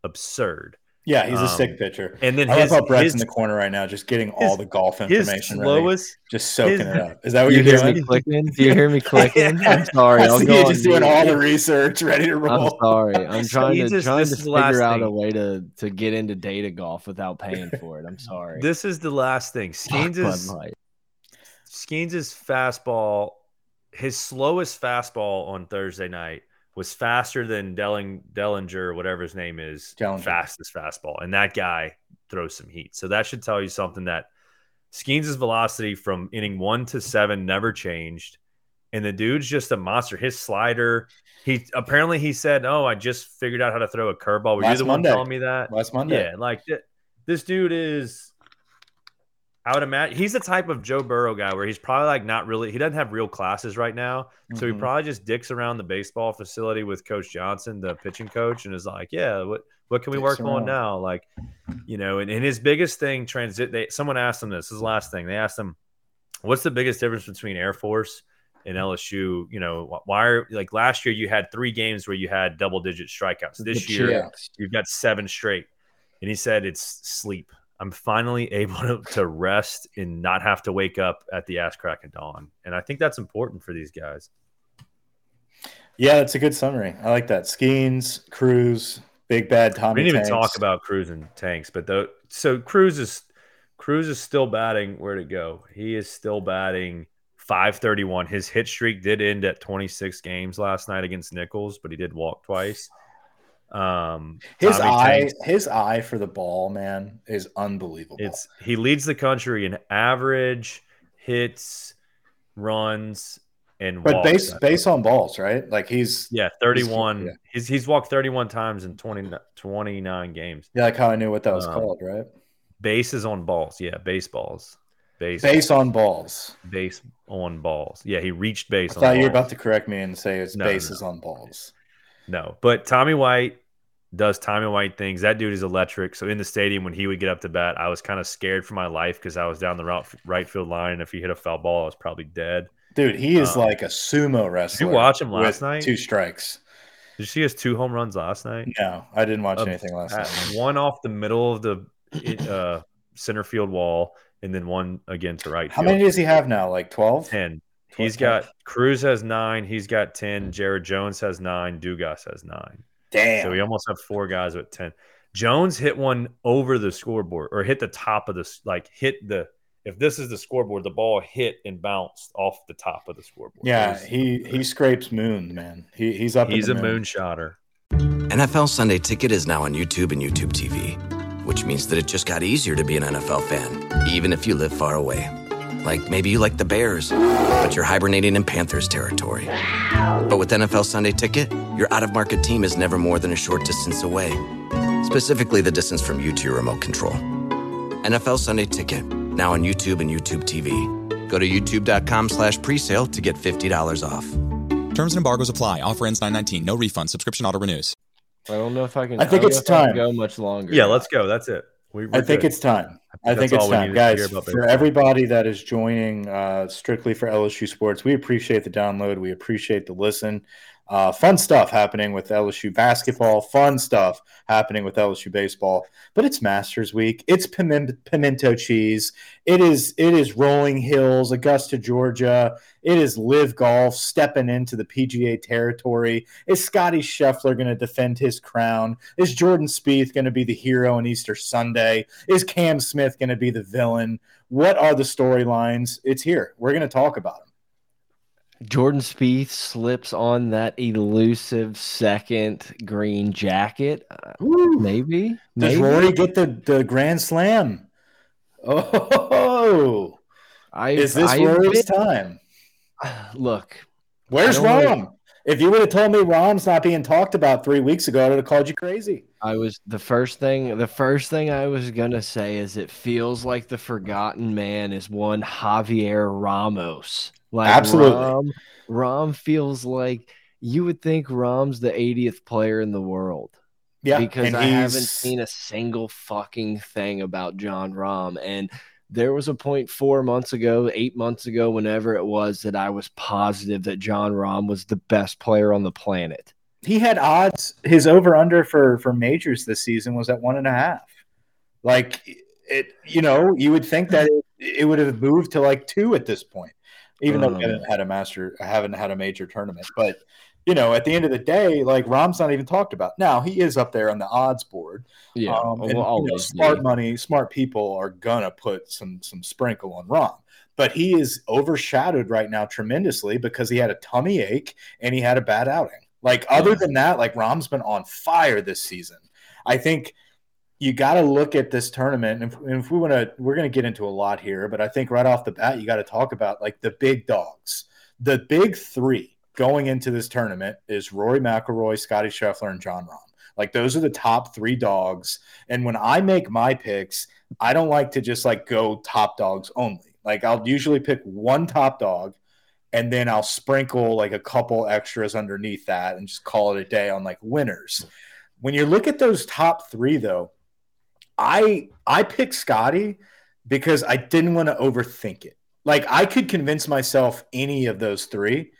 absurd. Yeah, he's a um, sick pitcher. And then I his, love how Brett's his, in the corner right now, just getting all the golf information. Slowest, just soaking his, it up. Is that what you you're doing? Me clicking? Do you hear me clicking? I'm sorry. I see you just doing all the research, ready to roll. I'm sorry. I'm trying to just, trying to figure out thing. a way to to get into data golf without paying for it. I'm sorry. This is the last thing. Skenes is Skenes' fastball his slowest fastball on Thursday night was faster than Delling, Dellinger, whatever his name is, Dellinger. fastest fastball. And that guy throws some heat. So that should tell you something that Skenes' velocity from inning one to seven never changed. and the dude's just a monster. His slider, he apparently he said, "Oh, I just figured out how to throw a curveball." Were Last you the Monday. one telling me that? Last Monday. Yeah, like this dude is. I would imagine he's the type of Joe Burrow guy where he's probably like not really. He doesn't have real classes right now, mm-hmm. so he mm-hmm. probably just dicks around the baseball facility with Coach Johnson, the pitching coach, and is like, "Yeah, what what can we work on now?" Like, you know, and, and his biggest thing transit. They someone asked him this. This is the last thing they asked him, "What's the biggest difference between Air Force?" and LSU, you know, why are like last year you had three games where you had double digit strikeouts. This year you've got seven straight. And he said it's sleep. I'm finally able to, to rest and not have to wake up at the ass crack of dawn. And I think that's important for these guys. Yeah, that's a good summary. I like that. Skenes, Crews, big bad Tommy. We didn't even talk about Crews and Tanks, but though so Crews is Crews is still batting. Where to go? He is still batting 531. His hit streak did end at 26 games last night against Nicholls, but he did walk twice. Um, his Tommy eye, Tanks, his eye for the ball, man, is unbelievable. It's he leads the country in average hits, runs, and but base base on balls, right? Like he's yeah, 31. He's, yeah. he's he's walked 31 times in 20, 29 games. Yeah, like how I knew what that was um, called, right? Bases on balls, yeah, baseballs. Base, base on balls. Base on balls. Yeah, he reached base. I thought you were about to correct me and say it's no, bases no. on balls. No, but Tommy White does Tommy White things. That dude is electric. So in the stadium, when he would get up to bat, I was kind of scared for my life because I was down the right, right field line. And if he hit a foul ball, I was probably dead. Dude, he is um, like a sumo wrestler. Did you watch him last night? Two strikes. Did you see his two home runs last night? No, I didn't watch anything last night. One off the middle of the uh, center field wall, and then one again to right. How field. many does he have now? Like 12? 10. He's got Crews has nine. He's got 10. Jared Jones has nine. Dugas has nine. Damn. So we almost have four guys with 10. Jones hit one over the scoreboard or hit the top of this, like hit the, if this is the scoreboard, the ball hit and bounced off the top of the scoreboard. Yeah, he he scrapes moons, man. He, he's up. He's a moon. moonshotter. NFL Sunday Ticket is now on YouTube and YouTube TV, which means that it just got easier to be an NFL fan, even if you live far away. Like maybe you like the Bears, but you're hibernating in Panthers territory. But with NFL Sunday Ticket, your out of market team is never more than a short distance away. Specifically, the distance from you to your remote control. NFL Sunday Ticket, now on YouTube and YouTube TV. Go to youtube.com slash presale to get $50 off. Terms and embargoes apply. Offer ends 919. No refund. Subscription auto renews. I don't know if I can. I think I it's time. Go much longer. Yeah, let's go. That's it. We, I think good. it's time. I think, it's time, guys. For everybody that is joining uh, strictly for LSU sports, we appreciate the download. We appreciate the listen. Uh, fun stuff happening with LSU basketball. Fun stuff happening with LSU baseball. But it's Masters Week. It's pimento cheese. It is it is rolling hills, Augusta, Georgia. It is LIV Golf stepping into the PGA territory. Is Scotty Scheffler going to defend his crown? Is Jordan Spieth going to be the hero on Easter Sunday? Is Cam Smith going to be the villain? What are the storylines? It's here. We're going to talk about them. Jordan Spieth slips on that elusive second green jacket. Uh, maybe. Does maybe. Rory get the, the Grand Slam? Oh, I, is this I, Rory's time? Look, where's Rahm? If you would have told me Rahm's not being talked about three weeks ago, I would have called you crazy. I was the first thing. The first thing I was gonna say is it feels like the forgotten man is one Javier Ramos. Like Absolutely. Rom, Rahm feels like you would think Rahm's the 80th player in the world. Yeah, because I haven't seen a single fucking thing about Jon Rahm. And there was a point four months ago, eight months ago, whenever it was, that I was positive that Jon Rahm was the best player on the planet. He had odds. His over under for for majors this season was at one and a half. Like it, you know, you would think that it, it would have moved to like two at this point even um, though we haven't had a master, I haven't had a major tournament. But you know, at the end of the day, like Rahm's not even talked about. Now he is up there on the odds board. Yeah, um, and, well, you know, smart money, smart people are gonna put some some sprinkle on Rahm. But he is overshadowed right now tremendously because he had a tummy ache and he had a bad outing. Like other than that, like Rahm's been on fire this season. I think you got to look at this tournament. And if, if we want to, we're going to get into a lot here, but I think right off the bat, you got to talk about like the big dogs, the big three going into this tournament is Rory McIlroy, Scotty Scheffler, and Jon Rahm. Like those are the top three dogs. And when I make my picks, I don't like to just like go top dogs only. Like I'll usually pick one top dog and then I'll sprinkle like a couple extras underneath that and just call it a day on like winners. When you look at those top three, though, I I picked Scotty because I didn't want to overthink it. Like I could convince myself any of those three,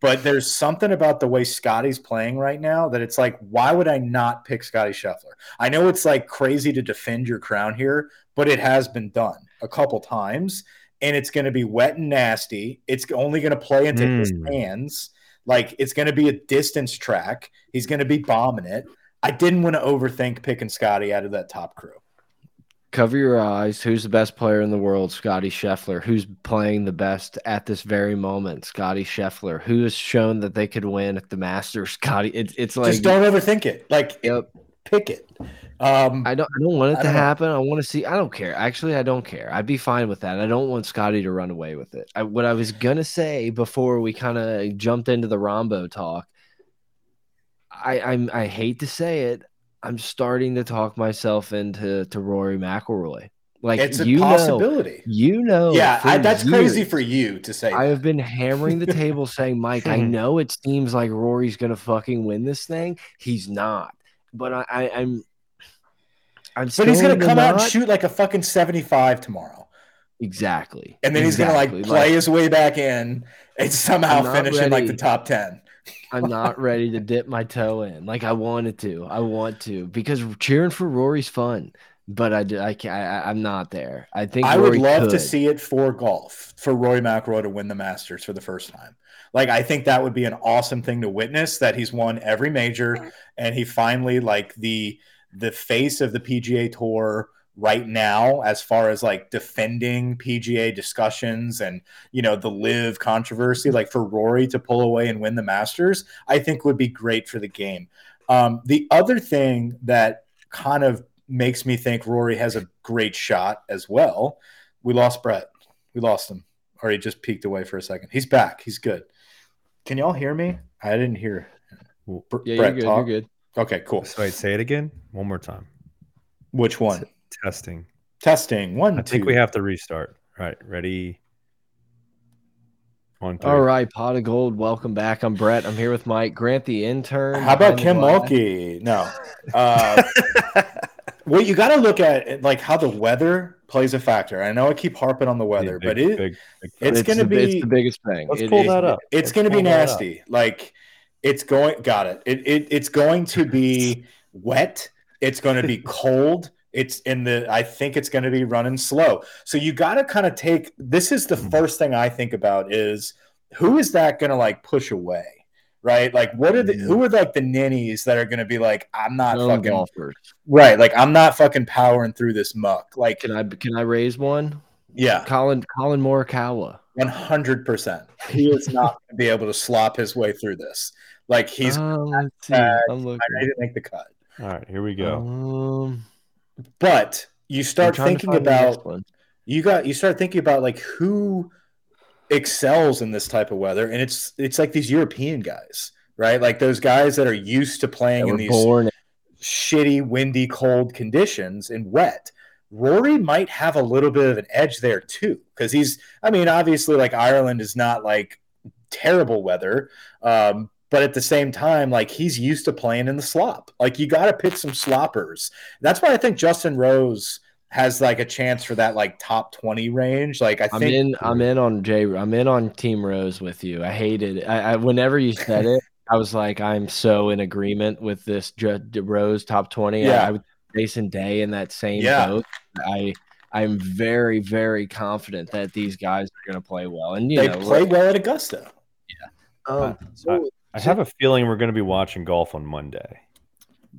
but there's something about the way Scotty's playing right now that it's like, why would I not pick Scotty Scheffler? I know it's like crazy to defend your crown here, but it has been done a couple times and it's going to be wet and nasty. It's only going to play into mm. his hmm. hands. Like it's going to be a distance track. He's going to be bombing it. I didn't want to overthink picking Scotty out of that top crew. Cover your eyes. Who's the best player in the world? Scotty Scheffler. Who's playing the best at this very moment? Scotty Scheffler. Who has shown that they could win at the Masters? Scotty. It, it's like just don't overthink it. Like yep. pick it. Um, I don't. I don't want it to happen. Know. I want to see. I don't care. Actually, I don't care. I'd be fine with that. I don't want Scotty to run away with it. I, what I was gonna say before we kind of jumped into the Rahmbo talk, I I'm, I hate to say it. I'm starting to talk myself into to Rory McIlroy. Like it's a you possibility. Know, you know, yeah, I, that's years, crazy for you to say. I that. have been hammering the table saying, Mike, I hmm. know it seems like Rory's gonna fucking win this thing. He's not, but I, I, I'm I'm but he's going to come not. out and shoot like a fucking 75 tomorrow. Exactly. And then exactly. he's going to like play like, his way back in and somehow finish ready. in like the top 10. I'm not ready to dip my toe in like I wanted to. I want to because cheering for Rory's fun, but I, I can't. I, am not there. I think I Rory would love could. to see it for golf for Rory McIlroy to win the Masters for the first time. Like I think that would be an awesome thing to witness. That he's won every major and he finally like the the face of the PGA Tour right now as far as like defending PGA discussions and you know the LIV controversy like for Rory to pull away and win the Masters I think would be great for the game. Um, the other thing that kind of makes me think Rory has a great shot as well. We lost Brett. We lost him. Or he just peeked away for a second. He's back. He's good. Can y'all hear me? I didn't hear. yeah, Brett you're good. Talk. You're good. Okay, cool. So wait, say it again one more time. Which one? Testing. Testing. One. I think we have to restart. All right, ready. One, All right, Pod of Geauxld. Welcome back. I'm Brett. I'm here with Mike Grant, the intern. How about Kim Mulkey? No. Uh, well, you got to look at like how the weather plays a factor. I know I keep harping on the weather, big, but it big, big, it's, it's going to be it's the biggest thing. Let's it, pull that up. It's going to be nasty. Like it's going. Got it. It, it. It's going to be wet. It's going to be cold. It's in the. I think it's going to be running slow. So you got to kind of take. This is the hmm. first thing I think about is who is that going to like push away, right? Like what are the who are like the ninnies that are going to be like I'm not fucking golfers. right? Like I'm not fucking powering through this muck. Like can I can I raise one? Yeah, Collin Collin Morikawa. One hundred percent. He is not going to be able to slop his way through this. Like he's uh. I'm looking. I to make the cut. All right, here we go. Um, but you start thinking about you got you start thinking about like who excels in this type of weather, and it's it's like these European guys, right? Like those guys that are used to playing in these born. shitty, windy, cold conditions and wet. Rory might have a little bit of an edge there too, because he's. I mean, obviously, like Ireland is not like terrible weather, um, but at the same time, like he's used to playing in the slop. Like you got to pick some sloppers. That's why I think Justin Rose has like a chance for that like top 20 range. Like I I'm think in I'm in on Jay I'm in on Team Rose with you. I hated it. I, I whenever you said it, I was like, I'm so in agreement with this J- Rose top 20. Yeah. I, I would Jason Day in that same yeah. boat. I I'm very, very confident that these guys are going to play well, and you they know, play well at Augusta. Yeah. Um, so, I have a feeling we're going to be watching golf on Monday.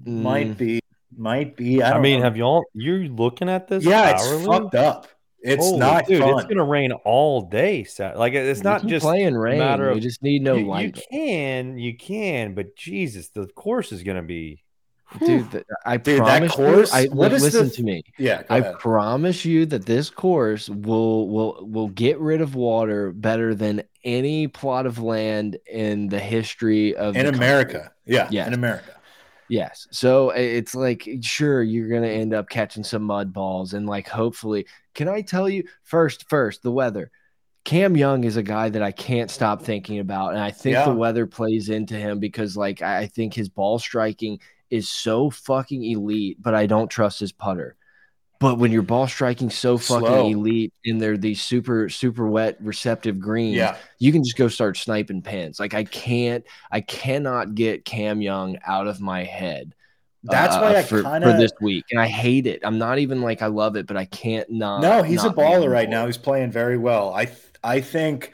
Might mm. be, might be. I, I mean, know. have y'all? You're looking at this? Yeah, hourly? it's fucked up. It's Holy not dude. Fun. It's going to rain all day. Like it's not just playing rain. Matter of, we just need no you, light. You can, you can, but Jesus, the course is going to be Dude, I Dude, promise that course. You, I, what listen the, to me. Yeah, I ahead. promise you that this course will will will get rid of water better than any plot of land in the history of in America. Country. Yeah, yes. in America. Yes. So it's like, sure, you're going to end up catching some mud balls and like, hopefully, can I tell you first, first, the weather? Cam Young is a guy that I can't stop thinking about. And I think yeah. the weather plays into him because, like, I think his ball striking is so fucking elite, but I don't trust his putter. But when your ball striking so fucking Slow. elite and they're these super super wet receptive greens, yeah. you can just go start sniping pins. Like I can't, I cannot get Cam Young out of my head. That's uh, why I for, kind of for this week, and I hate it. I'm not even like I love it, but I can't not. No, he's not a baller right now. He's playing very well. I I think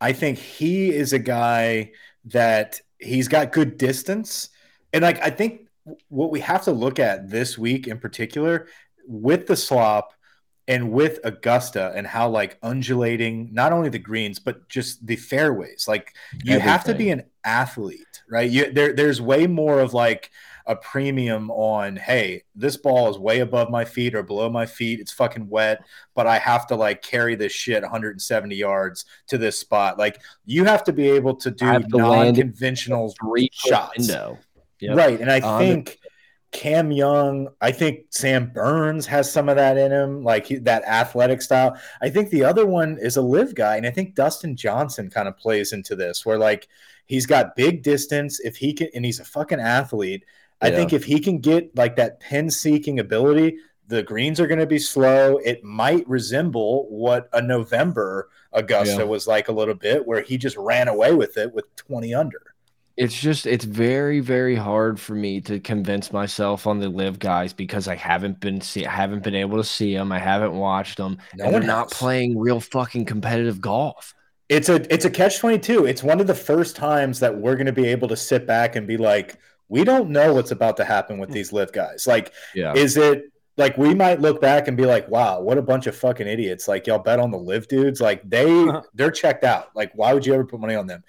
I think he is a guy that he's got good distance, and like I think what we have to look at this week in particular with the slop and with Augusta and how like undulating not only the greens but just the fairways. Like you Everything. have to be an athlete, right? You there there's way more of like a premium on hey this ball is way above my feet or below my feet it's fucking wet but i have to like carry this shit 170 yards to this spot like you have to be able to do non-conventional shots window. Yep. right and i um, think Cam Young, I think Sam Burns has some of that in him, like he, that athletic style. I think the other one is a LIV guy, and I think Dustin Johnson kind of plays into this, where like he's got big distance. If he can, and he's a fucking athlete. I think if he can get like that pin seeking ability, the greens are going to be slow. It might resemble what a November Augusta yeah. was like a little bit, where he just ran away with it with 20 under it's just it's very very hard for me to convince myself on the LIV guys because I haven't been see I haven't been able to see them. I haven't watched them. No and they're not playing real fucking competitive golf. It's a it's a catch 22. It's one of the first times that we're going to be able to sit back and be like we don't know what's about to happen with mm. these LIV guys. Like yeah. is it like we might look back and be like, wow, what a bunch of fucking idiots. Like y'all bet on the LIV dudes. Like they uh-huh. they're checked out. Like, why would you ever put money on them?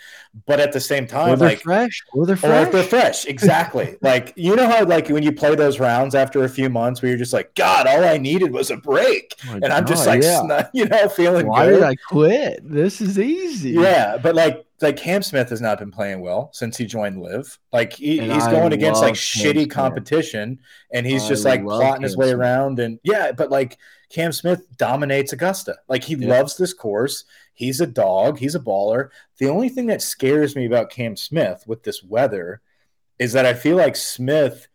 But at the same time, or they're like fresh. Or they're fresh. Or they're fresh. Exactly. like you know how like when you play those rounds after a few months where you're just like, God, all I needed was a break. Oh and I'm just like yeah. you know, feeling why good. did I quit? This is easy. Yeah, but like like Cam Smith has not been playing well since he joined LIV. Like he, he's going against like Cam shitty Smith. competition, and he's I just like plotting Cam his way Smith. around. And yeah, but like Cam Smith dominates Augusta. Like he yeah. loves this course. He's a dog. He's a baller. The only thing that scares me about Cam Smith with this weather is that I feel like Smith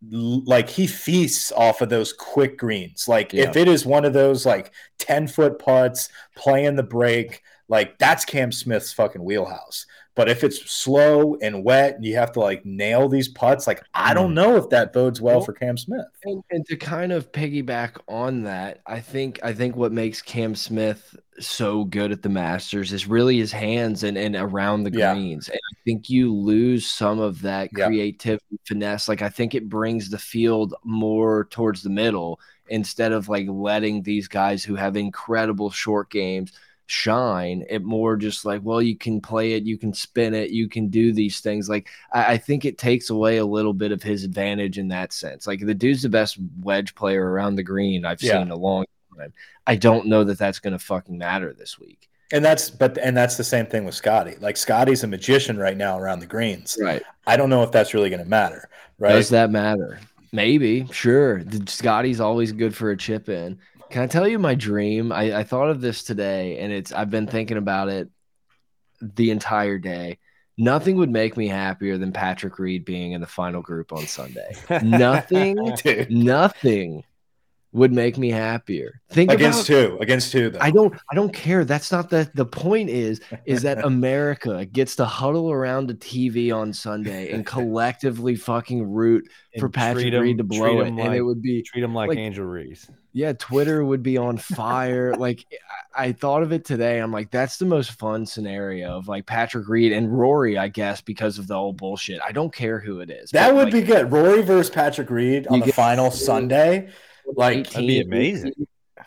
like he feasts off of those quick greens. Like yeah. if it is one of those like 10 foot putts playing the break, like that's Cam Smith's fucking wheelhouse. But if it's slow and wet and you have to like nail these putts, like I don't mm. know if that bodes well, well for Cam Smith. And, and, to kind of piggyback on that, I think I think what makes Cam Smith so good at the Masters is really his hands and, and around the yeah. greens. And I think you lose some of that creativity yeah. finesse. Like I think it brings the field more towards the middle instead of like letting these guys who have incredible short games – shine it more just like well you can play it you can spin it you can do these things like I, I, think it takes away a little bit of his advantage in that sense like the dude's the best wedge player around the green i've yeah. seen a long time. I don't know that that's going to fucking matter this week. And that's but and that's the same thing with scotty like scotty's a magician right now around the greens. Right. I don't know if that's really going to matter right? Does that matter? Maybe sure. Scotty's always good for a chip in can I tell you my dream? I, I thought of this today and it's I've been thinking about it the entire day. Nothing would make me happier than Patrick Reed being in the final group on Sunday. nothing, nothing would make me happier. Think against about, who? Against who? Though? I don't. I don't care. That's not the the point. Is is that America gets to huddle around a TV on Sunday and collectively fucking root and for Patrick him, Reed to blow it, like, and it would be treat him like, like Angel Reese. Yeah, Twitter would be on fire. like I thought of it today. I'm like, that's the most fun scenario of like Patrick Reed and Rory, I guess, because of the old bullshit. I don't care who it is. That would like, be good. Rory versus Patrick Reed on the final Sunday. Like that'd be amazing.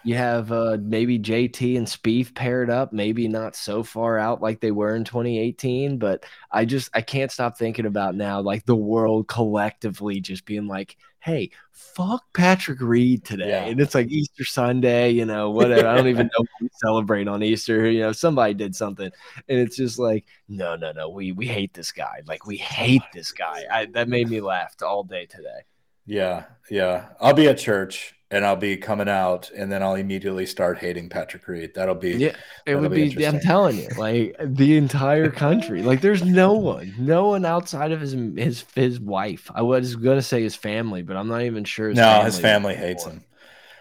You have uh, maybe JT and Spieth paired up, maybe not so far out like they were in 2018, but I just I can't stop thinking about now like the world collectively just being like, hey, fuck Patrick Reed today. Yeah. And it's like Easter Sunday, you know, whatever. I don't even know we celebrate on Easter. You know, somebody did something. And it's just like, no, no, no. We we hate this guy. Like we hate this guy. I, that made me laugh all day today. Yeah, yeah. I'll be at church and I'll be coming out, and then I'll immediately start hating Patrick Reed. That'll be yeah. It would be. be I'm telling you, like the entire country. Like there's no one, no one outside of his his his wife. I was gonna say his family, but I'm not even sure. His no, family his family hates him.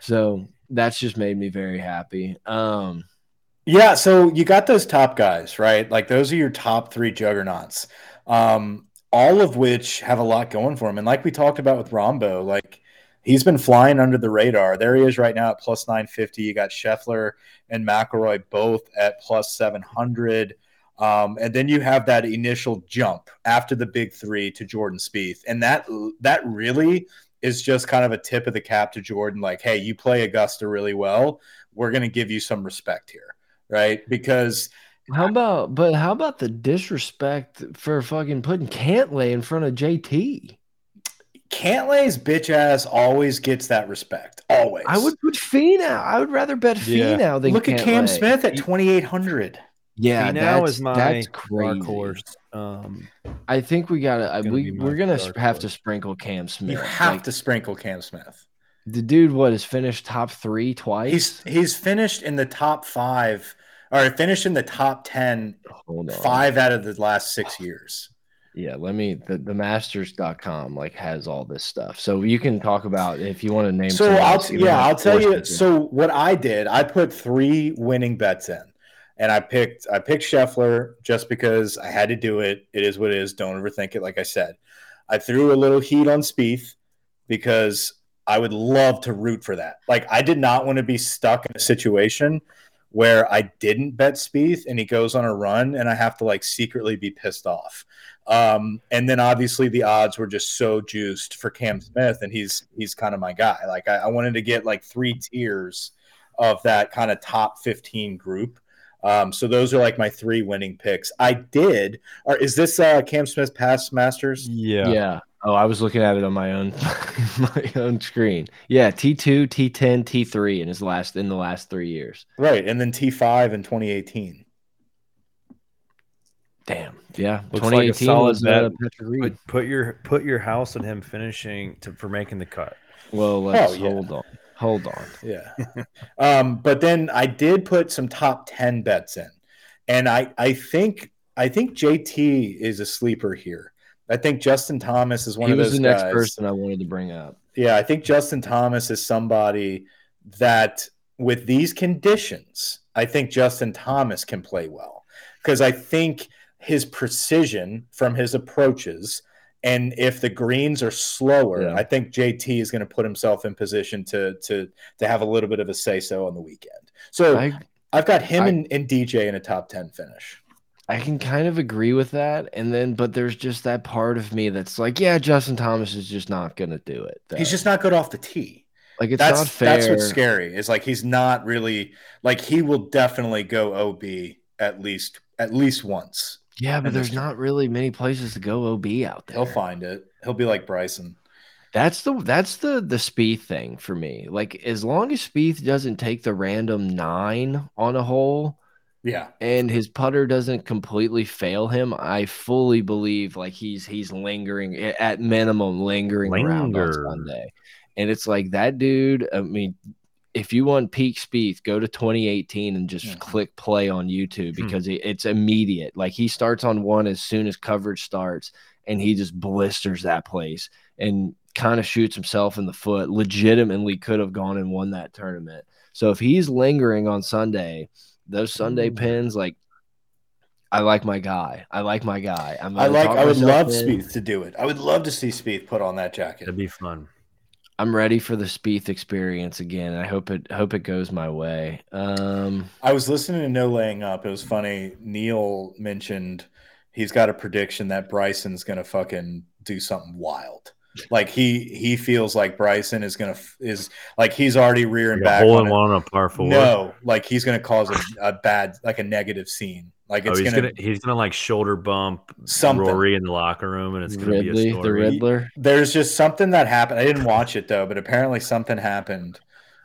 So that's just made me very happy. Um, yeah. So you got those top guys, right? Like those are your top three juggernauts. Um, all of which have a lot going for them. And like we talked about with Rahmbo, like he's been flying under the radar. There he is right now at plus 950. You got Scheffler and McIlroy both at plus 700. Um, and then you have that initial jump after the big three to Jordan Spieth. And that that really is just kind of a tip of the cap to Jordan, like, hey, you play Augusta really well. We're going to give you some respect here, right? Because – how about, but how about the disrespect for fucking putting Cantlay in front of JT? Cantlay's bitch ass always gets that respect. Always. I would put Finau. I would rather bet Finau yeah. than look at Cam Smith at twenty eight hundred. Yeah, now is my that's crazy. Course. Um, I think we gotta. we we're gonna have to sprinkle Cam Smith. You have like, to sprinkle Cam Smith. The dude, what has finished top three twice? He's he's finished in the top five or finished in the top 10 five out of the last six years. Yeah, let me the, the masters.com like has all this stuff. So you can talk about if you want to name So I'll yeah, I'll tell you so what I did, I put three winning bets in. And I picked I picked Scheffler just because I had to do it. It is what it is. Don't overthink it like I said. I threw a little heat on Spieth because I would love to root for that. Like I did not want to be stuck in a situation where I didn't bet Spieth and he goes on a run and I have to like secretly be pissed off. Um, and then obviously the odds were just so juiced for Cam Smith and he's he's kind of my guy. Like I, I wanted to get like three tiers of that kind of top 15 group. Um, so those are like my three winning picks. I did. Or is this uh, Cam Smith past Masters? Yeah. Yeah. Oh, I was looking at it on my own my own screen. Yeah, T two, T ten, T three in his last in the last three years. Right, and then T five in twenty eighteen. Damn. Yeah. Looks like a solid bet. Put, put, your put your house on him finishing to, for making the cut. Well, let's oh, yeah. hold on. Hold on. Yeah. um, but then I did put some top ten bets in, and I I think I think JT is a sleeper here. I think Justin Thomas is one he of those. He was the next person I wanted to bring up. Yeah, I think Justin Thomas is somebody that, with these conditions, I think Justin Thomas can play well because I think his precision from his approaches. And if the greens are slower, yeah. I think JT is going to put himself in position to to to have a little bit of a say so on the weekend. So I, have got him I, and, and DJ in a top ten finish. I can kind of agree with that. And then, but there's just that part of me that's like, yeah, Justin Thomas is just not going to do it. Though. He's just not good off the tee. Like, it's that's, not fair. That's what's scary is like, he's not really like, he will definitely go OB at least, at least once. Yeah, but there's not really many places to go OB out there. He'll find it. He'll be like Bryson. That's the that's the the Spieth thing for me. Like as long as Spieth doesn't take the random nine on a hole, yeah. And his putter doesn't completely fail him. I fully believe like he's he's lingering at minimum lingering Linger. around on Sunday. And it's like that dude, I mean, if you want peak Spieth, go to 2018 and just yeah. click play on YouTube hmm. because hmm. it, it's immediate. Like he starts on one as soon as coverage starts and he just blisters that place and kind of shoots himself in the foot. Legitimately could have gone and won that tournament. So if he's lingering on Sunday, those Sunday pins, like I like my guy. I like my guy. I'm I like. I would love in. Spieth to do it. I would love to see Spieth put on that jacket. That'd be fun. I'm ready for the Spieth experience again. I hope it hope it goes my way. Um, I was listening to No Laying Up. It was funny. Neil mentioned he's got a prediction that Bryson's going to fucking do something wild. Like he he feels like Bryson is gonna is like he's already rearing like back hole on in one on a par four. No, like he's gonna cause a, a, bad like a negative scene. Like oh, it's oh, he's gonna, gonna, he's gonna like shoulder bump something. Rory in the locker room, and it's gonna Ridley, be a story. the Riddler. There's just something that happened. I didn't watch it though, but apparently something happened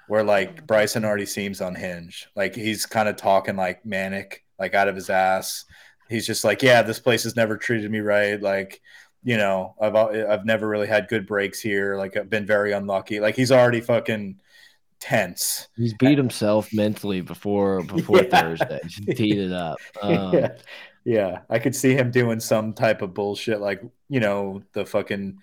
where like Bryson already seems unhinged. Like he's kind of talking like manic, like out of his ass. He's just like, yeah, this place has never treated me right. Like you know, I've I've never really had good breaks here. Like I've been very unlucky. Like he's already fucking tense. He's beat himself mentally before before yeah. Thursday. He's teed it up. Um, yeah. yeah, I could see him doing some type of bullshit, like you know, the fucking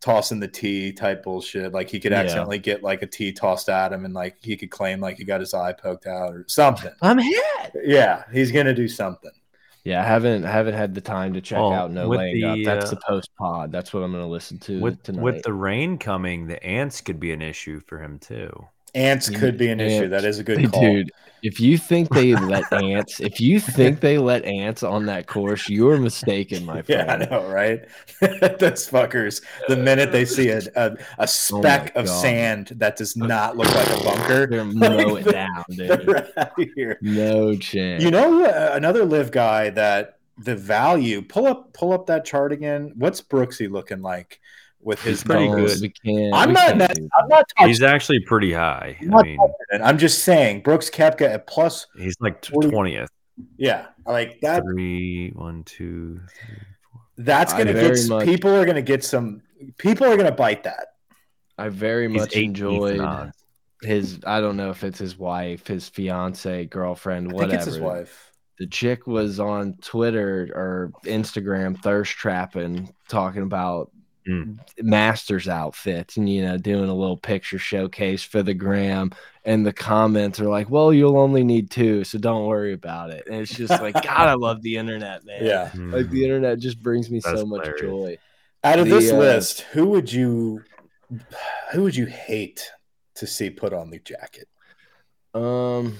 tossing the tee type bullshit. Like he could accidentally yeah. get like a tee tossed at him, and like he could claim like he got his eye poked out or something. I'm hit. Yeah, he's gonna do something. Yeah, I haven't haven't had the time to check oh, out No Laying the, Up. That's uh, the post pod. That's what I'm going to listen to with, tonight. With the rain coming, the ants could be an issue for him too. Ants could be an ants. issue. That is a good call. dude. If you think they let ants, if you think they let ants on that course, you're mistaken, my friend. Yeah, I know, right? Those fuckers. The minute they see a a, a oh speck oh of sand that does not look like a bunker, they're mow it down, dude. No chance. You know, uh, another LIV guy that the value. Pull up, pull up that chart again. What's Brooksy looking like? With his pretty good. We can't. I'm we not. can't I'm not. Touching. He's actually pretty high. I'm, I mean, I'm just saying, Brooks Koepka at plus. He's like twentieth. Yeah, like that. Three, one, two, three, four. That's gonna get much, people are gonna get some. People are gonna bite that. I very He's much enjoyed his. I don't know if it's his wife, his fiance, girlfriend, whatever. it's his wife. The chick was on Twitter or Instagram thirst trapping, talking about mm. Masters outfits and you know doing a little picture showcase for the gram and the comments are like well you'll only need two so don't worry about it. And it's just like god i love the internet man. Yeah. Like the internet just brings me That's so much hilarious. joy. Out of the, this uh, list who would you who would you hate to see put on the jacket? Um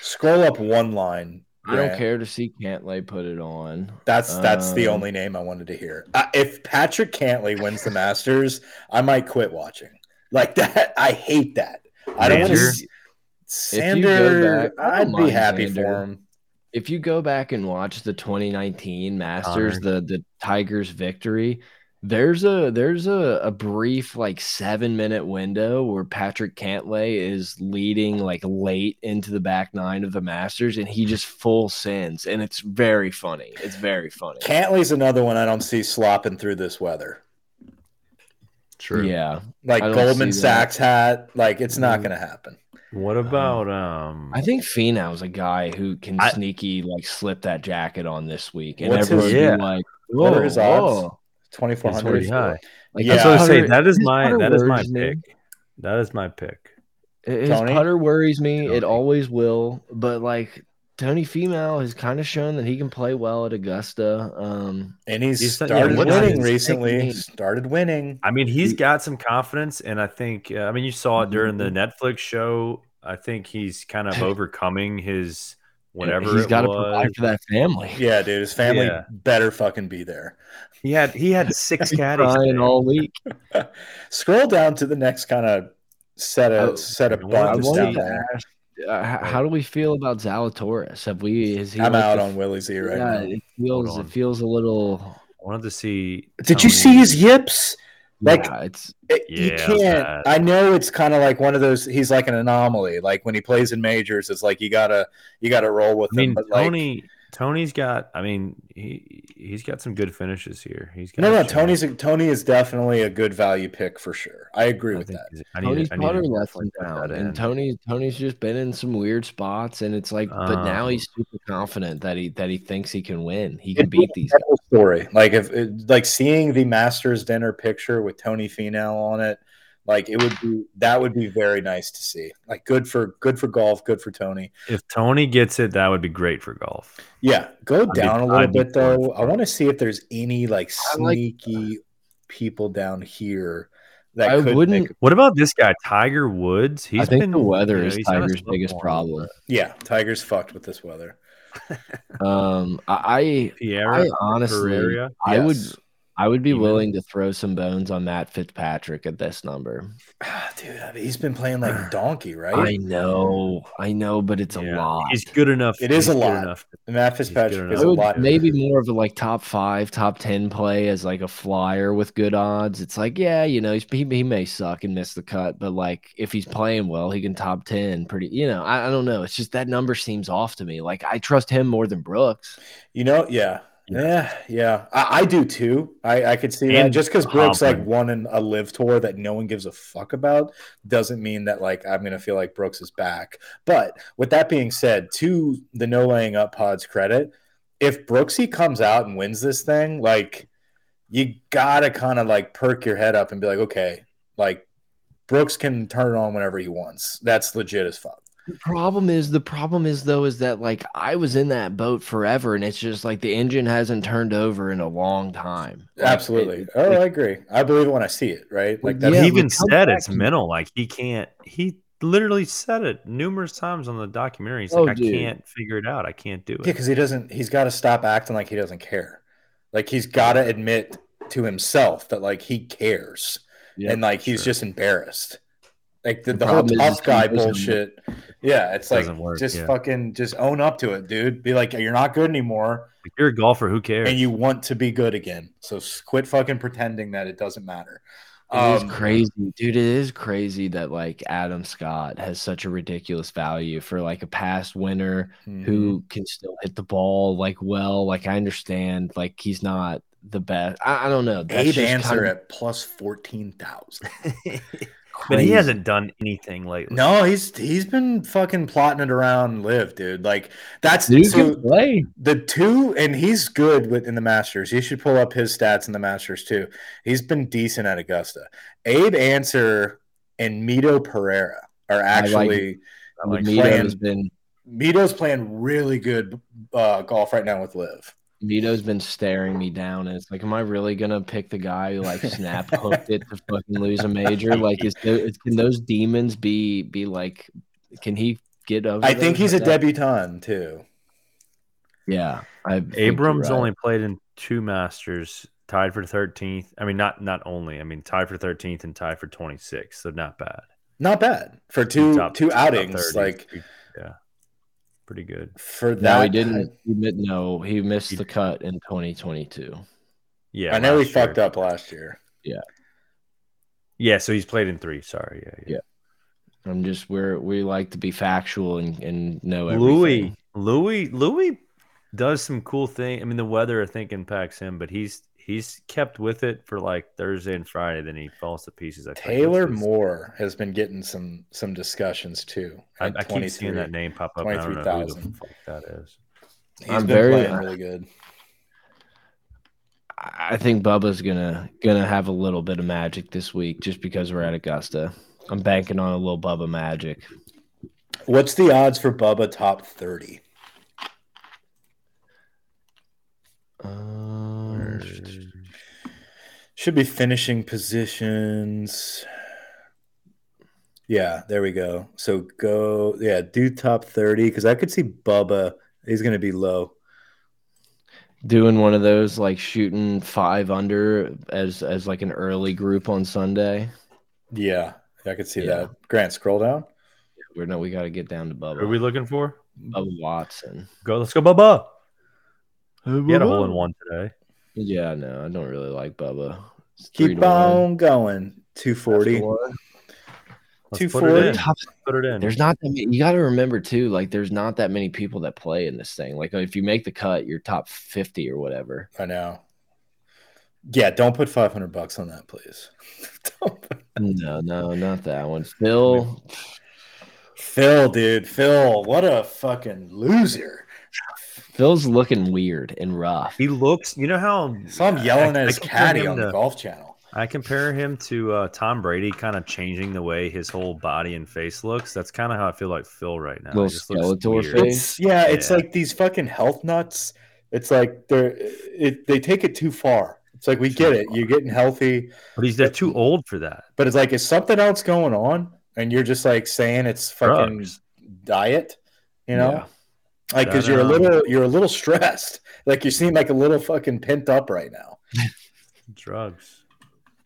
scroll up one line I don't care to see Cantlay put it on. That's that's um, the only name I wanted to hear. Uh, if Patrick Cantlay wins the Masters, I might quit watching. Like that, I hate that. I don't want to. See, back, I'd be happy Xander. for him. If you go back and watch the 2019 Masters, the the Tigers victory, there's a there's a, a brief like seven minute window where Patrick Cantlay is leading like late into the back nine of the Masters and he just full sins and it's very funny. It's very funny. Cantlay's another one I don't see slopping through this weather. True. Yeah. Like Goldman Sachs hat, like it's not going to happen. What about um? I think Finau's a guy who can I, sneaky like slip that jacket on this week, and everyone yeah. like, what are his odds? Twenty four hundred. high. Like, yeah, I was say that is my that is my pick. Me. That is my pick. His Tony? putter worries me. Tony. It always will. But like Tony Finau has kind of shown that he can play well at Augusta. Um, and he's, he's started yeah, winning recently. Started winning. I mean, he's got some confidence, and I think uh, I mean you saw it during the mm-hmm. Netflix show. I think he's kind of overcoming his whatever he's got to provide for that family. Yeah, dude, his family yeah. better fucking be there. He had he had six caddies all week. Scroll down to the next kind of set of oh, set of buttons down there. Uh, how do we feel about Zalatoris? Have we? Is he I'm like out on Willie Z right yeah, now. It feels it feels a little. I wanted to see. Did Tony. you see his yips? Like yeah, it's it, yeah, you can't. I know it's kind of like one of those. He's like an anomaly. Like when he plays in majors, it's like you gotta you gotta roll with I mean, him. But Tony, like, Tony's got. I mean, he he's got some good finishes here. He's got no, no. Tony's a, Tony is definitely a good value pick for sure. I agree I with that. Tony's putter left him down, and Tony Tony's just been in some weird spots, and it's like, um, but now he's um, super confident that he that he thinks he can win. He can beat these. Story like if like seeing the Masters dinner picture with Tony Finau on it like it would be that would be very nice to see. Like good for good for golf, good for Tony. If Tony gets it, that would be great for golf. Yeah, go I'd down be, a little I'd bit though. I want to see if there's any like sneaky like people down here that I wouldn't. what about this guy, Tiger Woods? He's I think been, the weather you know, is Tiger's biggest problem. Yeah, Tiger's fucked with this weather. um, I, I honestly, Pereira? I yes. would I would be willing to throw some bones on Matt Fitzpatrick at this number. Dude, I mean, he's been playing like a donkey, right? I know, I know, but it's yeah, a lot. He's good enough. It is a lot. Enough. Matt Fitzpatrick is a lot. Maybe more of a like top five, top ten play as like a flyer with good odds. It's like, yeah, you know, he's, he, he may suck and miss the cut, but like if he's playing well, he can top ten pretty. You know, I, I don't know. It's just that number seems off to me. Like I trust him more than Brooks. You know, yeah. Yeah, yeah, I, I, do too. I, I could see and that. Just because Brooks like won an, a LIV tour that no one gives a fuck about doesn't mean that like I'm gonna feel like Brooks is back. But with that being said, to the no laying up pods credit, if Brooksy comes out and wins this thing, like you gotta kind of like perk your head up and be like, okay, like Brooks can turn it on whenever he wants. That's legit as fuck. The problem is the problem is though is that like I was in that boat forever and it's just like the engine hasn't turned over in a long time. Like, Absolutely. It, oh, it, I agree. I believe it when I see it, right? Like that. Yeah, he even said it's mental. Like he can't he literally said it numerous times on the documentary. He's oh, like, dude. I can't figure it out. I can't do it. Yeah, because he doesn't he's gotta stop acting like he doesn't care. Like he's gotta admit to himself that like he cares. Yep, and like he's sure. just embarrassed. Like the, the, the whole tough guy bullshit. Yeah, it's like work, just yeah. fucking just own up to it, dude. Be like, you're not good anymore. If you're a golfer, who cares? And you want to be good again. So quit fucking pretending that it doesn't matter. It um, is crazy, dude. It is crazy that like Adam Scott has such a ridiculous value for like a past winner mm-hmm. who can still hit the ball like well. Like I understand, like he's not the best. I, I don't know. That's Abe Ancer kind of... at plus fourteen thousand. Crazy. But he hasn't done anything lately. No, he's he's been fucking plotting it around LIV, dude. Like that's dude so play. the two, and he's good with in the Masters. You should pull up his stats in the Masters too. He's been decent at Augusta. Abe Ancer and Mito Pereira are actually I like, I like playing. Been Mito's playing really good uh, golf right now with LIV. Mito's been staring me down, and it's like, am I really gonna pick the guy who like snap hooked it to fucking lose a major? Like, is, there, can those demons be be like? Can he get over? I think he's a debutant too. Yeah, I Abrams right. only played in two Masters, tied for thirteenth. I mean, not not only. I mean, tied for thirteenth and tied for twenty sixth. So not bad. Not bad for two top, two outings. Like, yeah pretty good. For that, no, he didn't. He, no, he missed he, the cut in 2022. Yeah, I know he year. fucked up last year. Yeah, yeah. So he's played in three. Sorry. Yeah, yeah. yeah. I'm just we're we like to be factual and and know everything. Louis, Louis, Louis does some cool thing. I mean, the weather I think impacts him, but he's he's kept with it for like Thursday and Friday. Then he falls to pieces. I Taylor Moore has been getting some some discussions too. I, I keep seeing that name pop up. I don't know who the fuck that is. He's I'm been very, playing really good. I think Bubba's gonna gonna have a little bit of magic this week just because we're at Augusta. I'm banking on a little Bubba magic. What's the odds for Bubba top thirty? Um, should be finishing positions. Yeah, there we go. So go, yeah, do top 30 because I could see Bubba. He's going to be low. Doing one of those like shooting five under as as like an early group on Sunday. Yeah, I could see yeah. that. Grant, scroll down. We're no, we got to get down to Bubba. Who are we looking for? Bubba Watson. Go, let's go, Bubba. He had a hole in one today. Yeah, no, I don't really like Bubba. Keep on one. going. 240. 240. Put it in. There's not that many, you got to remember too, like there's not that many people that play in this thing. Like if you make the cut, you're top 50 or whatever. I know. Yeah, don't put 500 bucks on that, please. no, no, not that one. Phil. Phil, dude. Phil, what a fucking loser. Phil's looking weird and rough. He looks, you know how saw him yelling I, at his caddy on to, the golf channel. I compare him to uh, Tom Brady, kind of changing the way his whole body and face looks. That's kind of how I feel like Phil right now. Little Skeletor face. It's, yeah, it's like these fucking health nuts. It's like they're it, they take it too far. It's like we get it. You're getting healthy, but he's too old for that. But it's like is something else going on, and you're just like saying it's fucking Drugs. diet. You know. Yeah. Like, because you're a little, you're a little stressed. Like you seem like a little fucking pent up right now. drugs.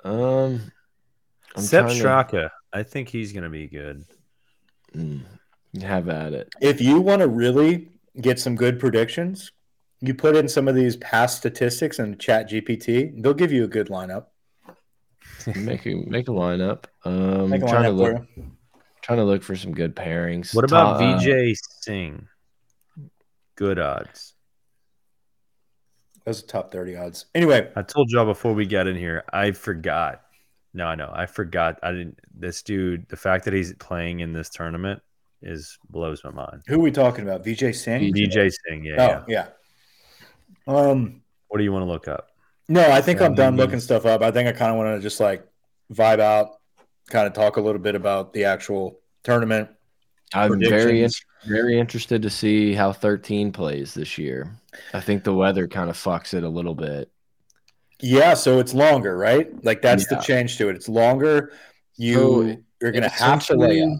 Um, I'm Sepp Straka. To... I think he's going to be good. Mm, have at it. If you want to really get some good predictions, you put in some of these past statistics in Chat GPT. They'll give you a good lineup. make a make a lineup. Um, make a trying lineup to look, trying to look for some good pairings. What about Ta- Vijay Singh? Good odds. Those are top 30 odds. Anyway, I told y'all before we got in here, I forgot. No, I know. I forgot. I didn't. This dude, the fact that he's playing in this tournament is blows my mind. Who are we talking about? Vijay Singh? Vijay Singh, yeah. Oh, yeah. yeah. Um, what do you want to look up? No, I think I'm done looking stuff up. I think I kind of want to just like vibe out, kind of talk a little bit about the actual tournament. I'm very very interested to see how 13 plays this year. I think the weather kind of fucks it a little bit. Yeah, so it's longer, right? Like that's yeah. the change to it. It's longer. You so you're gonna have to lay out.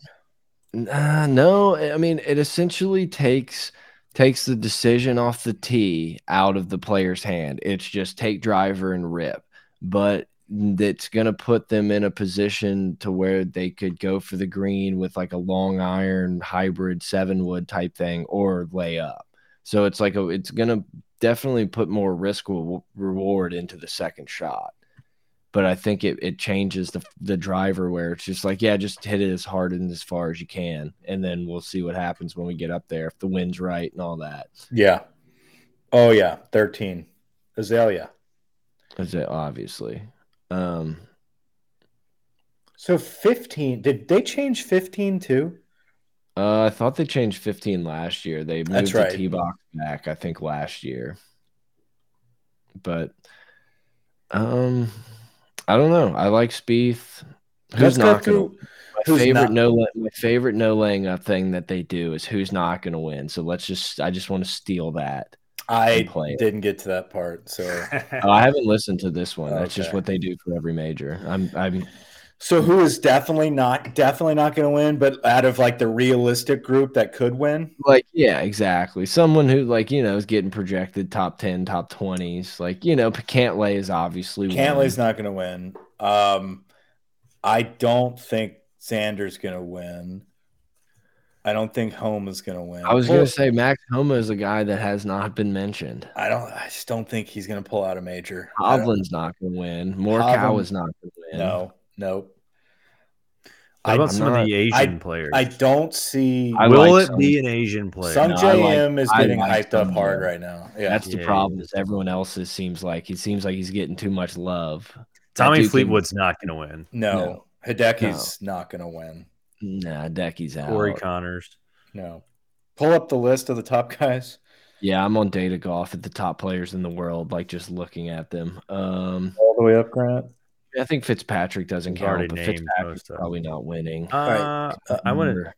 Uh, no, I mean it essentially takes takes the decision off the tee out of the player's hand. It's just take driver and rip. But that's going to put them in a position to where they could go for the green with like a long iron hybrid seven wood type thing or lay up. So it's like a, it's going to definitely put more risk reward into the second shot. But I think it, it changes the the driver where it's just like, yeah, just hit it as hard and as far as you can. And then we'll see what happens when we get up there, if the wind's right and all that. Yeah. Oh, yeah. 13. Azalea. Is it obviously? Um, so 15, did they change 15 too? Uh, I thought they changed 15 last year. They moved That's right. the T box back, I think, last year. But um, I don't know. I like Spieth. Who's not going to? My favorite no my favorite no laying up thing that they do is who's not going to win. So let's just I just want to steal that. I didn't get to that part, so oh, I haven't listened to this one. That's okay. just what they do for every major. I'm I'm so who is definitely not definitely not going to win, but out of like the realistic group that could win? Like yeah, exactly. Someone who like you know is getting projected top ten, top twenties. Like you know, Cantlay is obviously Cantlay's not going to win. Um, I don't think Xander's going to win. I don't think Homa is going to win. I was going to say Max Homa is a guy that has not been mentioned. I don't. I just don't think he's going to pull out a major. Hovland's not going to win. Morikawa is not going to win. No, nope. How about I'm some not, of the Asian I, players? I don't see. I will like it some, be an Asian player? Sungjae no, Im like, is getting like hyped up hard right now. Yeah, that's the yeah, problem. Is everyone else's seems like it seems like he's getting too much love. Tommy Fleetwood's can, not going to win. No, no. Hideki's no. not going to win. Nah, Decky's out. Corey Conners. No. Pull up the list of the top guys. Yeah, I'm on data golf at the top players in the world, like just looking at them. Um, All the way up, Grant. I think Fitzpatrick doesn't He's count, but Fitzpatrick's probably not winning. Uh, right. I want to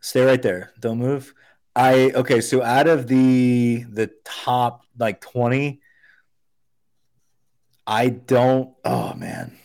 stay right there. Don't move. I okay. So out of the the top like twenty, I don't. Oh man,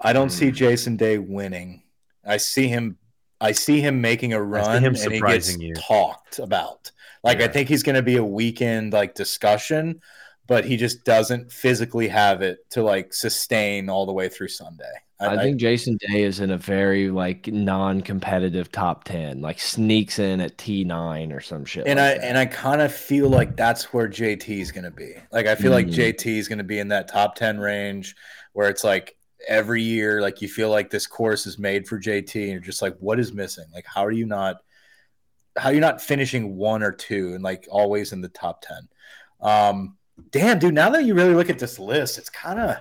I don't see hmm. Jason Day winning. I see him. I see him making a run and he gets you. talked about. Like yeah. I think he's going to be a weekend like discussion, but he just doesn't physically have it to like sustain all the way through Sunday. I, I think I, Jason Day is in a very like non-competitive top ten, like sneaks in at T nine or some shit. And like I that. and I kind of feel like that's where JT is going to be. Like I feel mm. like JT is going to be in that top ten range, where it's like every year, like you feel like this course is made for JT, and you're just like, what is missing? Like, how are you not? How are you not finishing one or two and like always in the top ten? Um, damn, dude. Now that you really look at this list, it's kind of.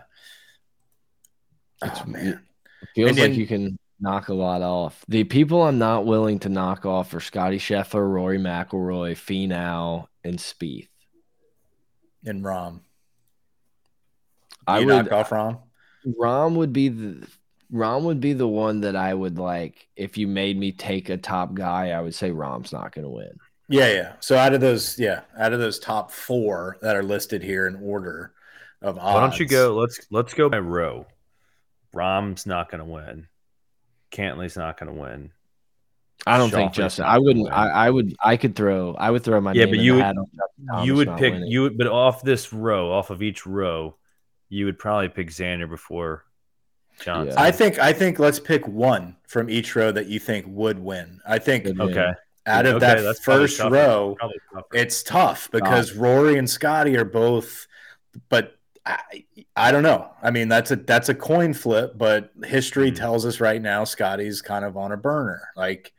Oh man, it feels and like then, you can knock a lot off. The people I'm not willing to knock off are Scotty Scheffler, Rory McIlroy, Finau, and Spieth, and Rahm. I would knock off Rahm. Rahm would be the Rahm would be the one that I would like if you made me take a top guy. I would say Rahm's not going to win. Yeah, yeah. So out of those, yeah, out of those top four that are listed here in order of odds, why don't you go? Let's let's go by row. Rahm's not going to win. Cantlay's not going to win. I don't think Justin. I wouldn't. I, I, would. I could throw. I would throw my yeah, but you would. You would pick. Winning. You would, but off this row, off of each row, you would probably pick Xander before Johnson. Yeah. I think I think let's pick one from each row that you think would win. I think okay. Out of okay, that first row, it's tough because Rory and Scotty are both, but I, I don't know. I mean, that's a that's a coin flip, but history mm-hmm. tells us right now Scotty's kind of on a burner. Like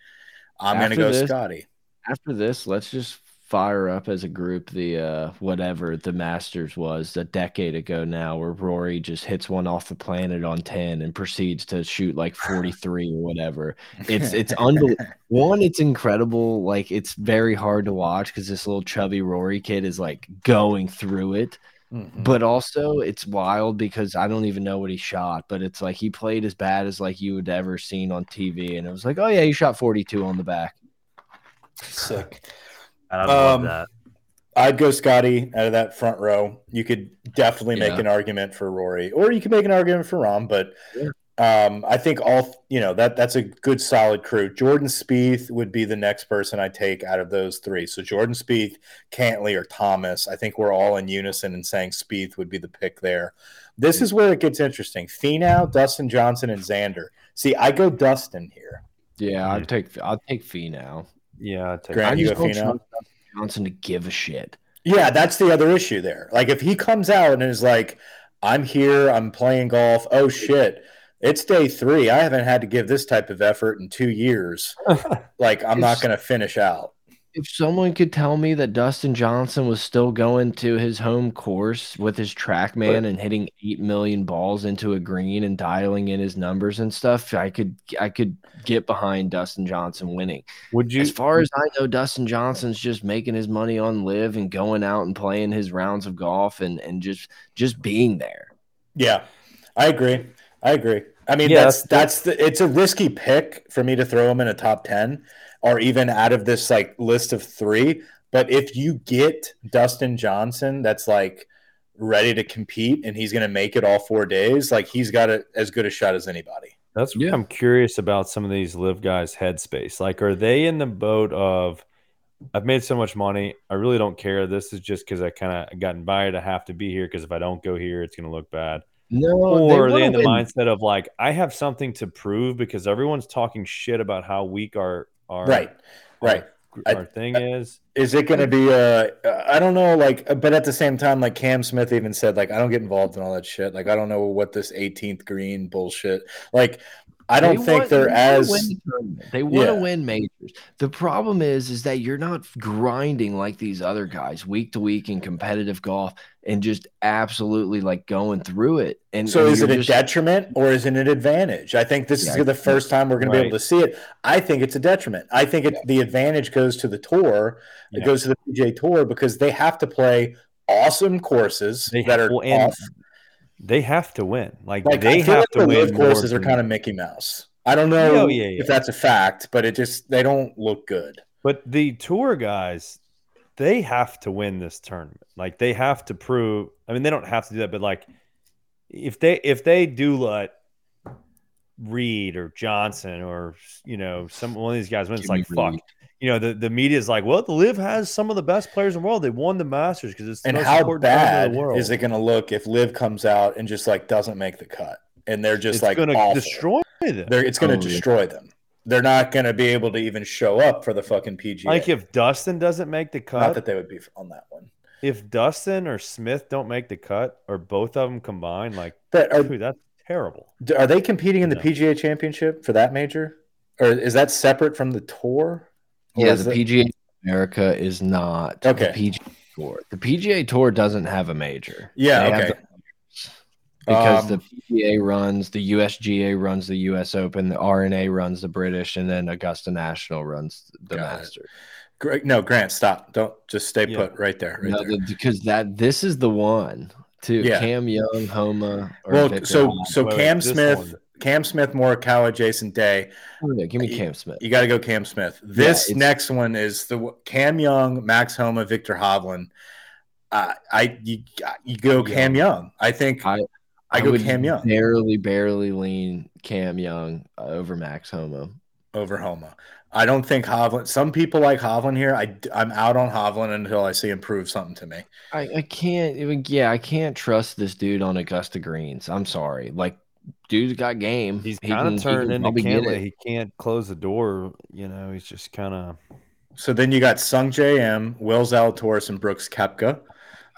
I'm going to go this, Scotty. After this, let's just fire up as a group the uh whatever the Masters was a decade ago now where Rory just hits one off the planet on 10 and proceeds to shoot like 43 or whatever. It's it's unbelievable. one it's incredible like it's very hard to watch cuz this little chubby Rory kid is like going through it. Mm -hmm. But also it's wild because I don't even know what he shot, but it's like he played as bad as like you would ever seen on TV and it was like, "Oh yeah, he shot 42 on the back." Sick. I love um, that. I'd go Scotty out of that front row. You could definitely yeah. make an argument for Rory, or you could make an argument for Rahm. But yeah. um, I think all you know that that's a good solid crew. Jordan Spieth would be the next person I take out of those three. So Jordan Spieth, Cantlay, or Thomas. I think we're all in unison in saying Spieth would be the pick there. This is where it gets interesting. Finau, Dustin Johnson, and Xander. See, I go Dustin here. Yeah, I'd take I'd take Finau. Yeah, take Grant, you go Johnson to give a shit. Yeah, that's the other issue there. Like if he comes out and is like, "I'm here, I'm playing golf." Oh shit, it's day three. I haven't had to give this type of effort in two years. like I'm not going to finish out if someone could tell me that Dustin Johnson was still going to his home course with his TrackMan and hitting 8 million balls into a green and dialing in his numbers and stuff, I could I could get behind Dustin Johnson winning. Would you As far as I know Dustin Johnson's just making his money on LIV and going out and playing his rounds of golf and and just just being there. Yeah. I agree. I agree. I mean, yeah, that's that's the it's a risky pick for me to throw him in a top 10 or even out of this like list of three. But if you get Dustin Johnson, that's like ready to compete and he's going to make it all four days, like he's got a, as good a shot as anybody. That's yeah. I'm curious about some of these LIV guys' headspace. Like, are they in the boat of I've made so much money, I really don't care. This is just because I kind of got invited. I have to be here because if I don't go here, it's going to look bad. No, or are they in the win. mindset of like I have something to prove because everyone's talking shit about how weak our our right, right. Our, our thing I, is is it going to be a I don't know like but at the same time like Cam Smith even said like I don't get involved in all that shit like I don't know what this 18th green bullshit like I don't they think want, they're they as the they want to yeah. win majors. The problem is, is that you're not grinding like these other guys week to week in competitive golf and just absolutely like going through it. And so, and is it just, a detriment or is it an advantage? I think this yeah, is the first time we're going right. to be able to see it. I think it's a detriment. I think it, the advantage goes to the tour. It goes to the PGA Tour because they have to play awesome courses they that are well, off they have to win. Like, like they have like to the win. Courses are kind of Mickey Mouse. I don't know oh, yeah, yeah. if that's a fact, but it just they don't look good. But the tour guys, they have to win this tournament. Like they have to prove. I mean, they don't have to do that, but like if they if they do let Reed or Johnson or you know some one of these guys win, it's like fuck you know, the, the media is like, well, the LIV has some of the best players in the world. They won the Masters because it's and how bad is it going to look if LIV comes out and just like doesn't make the cut and they're just it's like going to destroy them. They're, it's going to oh, destroy them. They're not going to be able to even show up for the fucking PGA. Like if Dustin doesn't make the cut, not that they would be on that one. If Dustin or Smith don't make the cut, or both of them combined, like that are, dude, that's terrible. Are they competing in the PGA Championship for that major, or is that separate from the tour? yeah, the PGA America is not okay. the PGA Tour. The PGA Tour doesn't have a major. Yeah, they okay. Because um, the PGA runs, the USGA runs the US Open, the R&A runs the British, and then Augusta National runs the Masters. Great. No, Grant, stop. Don't just stay yeah. put right there. Right no, there. because that this is the one to yeah. Cam Young, Homa. well, Victor so so Cam Smith. One Cam Smith, Morikawa, Jason Day. Yeah, give me Cam Smith. You, got to go Cam Smith. This yeah, next one is the Cam Young, Max Homa, Victor Hovland. Uh, I you, you go Cam Young. I think I, I, I go Cam Young. Barely, barely lean Cam Young uh, over Max Homa. Over Homa. I don't think Hovland. Some people like Hovland here. I I'm out on Hovland until I see him prove something to me. I, I can't. Yeah, I can't trust this dude on Augusta Greens. I'm sorry. Like, dude's got game. He's he kind of turned into Cantlay. He can't close the door. You know, he's just kind of. So then you got Sungjae Im, Will Zalatoris, and Brooks Koepka.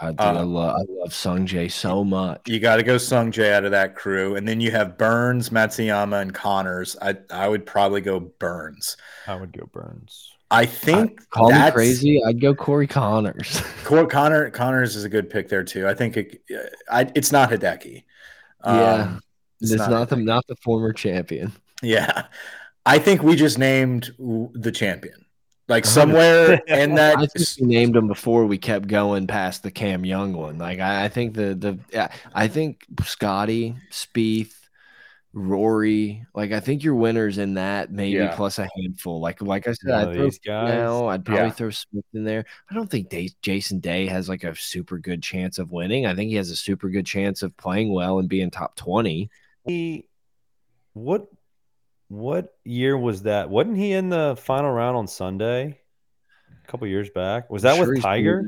I, do, um, I love I love Sungjae so much. You got to go Sungjae out of that crew, and then you have Burns, Matsuyama, and Conners. I I would probably go Burns. I would go Burns. I think I, call me crazy. I'd go Corey Conners. Corey Connor Conners is a good pick there too. I think it, I, it's not Hideki. Yeah, um, it's, it's, not, not the not the former champion. Yeah, I think we just named the champion. Like somewhere in that, I think we named them before we kept going past the Cam Young one. Like I, I think the the I think Scotty Spieth, Rory, like I think your winners in that maybe yeah. plus a handful. Like like I said, I'd throw now I'd probably yeah. throw Smith in there. I don't think Day, Jason Day has like a super good chance of winning. I think he has a super good chance of playing well and being top twenty. He, what what year was that? Wasn't he in the final round on Sunday? A couple years back. Was that sure with Tiger?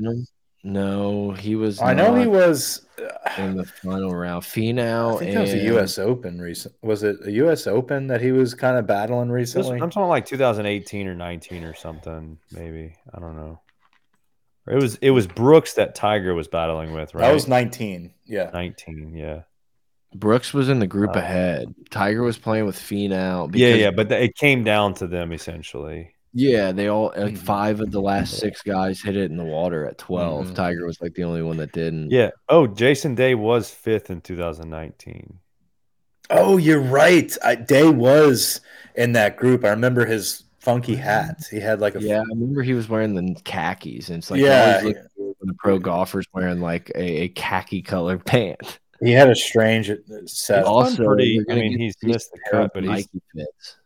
No, he was. I know he was in the final round. Finau. I think and... that was a U.S. Open recent. Was it a U.S. Open that he was kind of battling recently? I'm talking like 2018 or 19 or something. Maybe I don't know. It was it was Brooks that Tiger was battling with, right? That was 19. Yeah, 19. Yeah. Brooks was in the group uh, ahead. Tiger was playing with Finau. Yeah, yeah, but it came down to them essentially. Yeah, they all like mm-hmm. five of the last six guys hit it in the water at 12 mm-hmm. Tiger was like the only one that didn't. Yeah. Oh, Jason Day was fifth in 2019. Oh, you're right. I, Day was in that group. I remember his funky hat. He had like a yeah. I remember he was wearing the khakis, and it's like yeah, the pro golfers wearing like a, a khaki colored pant. He had a strange uh, set. Also, pretty, I mean, he's missed the cut, but he's, fits.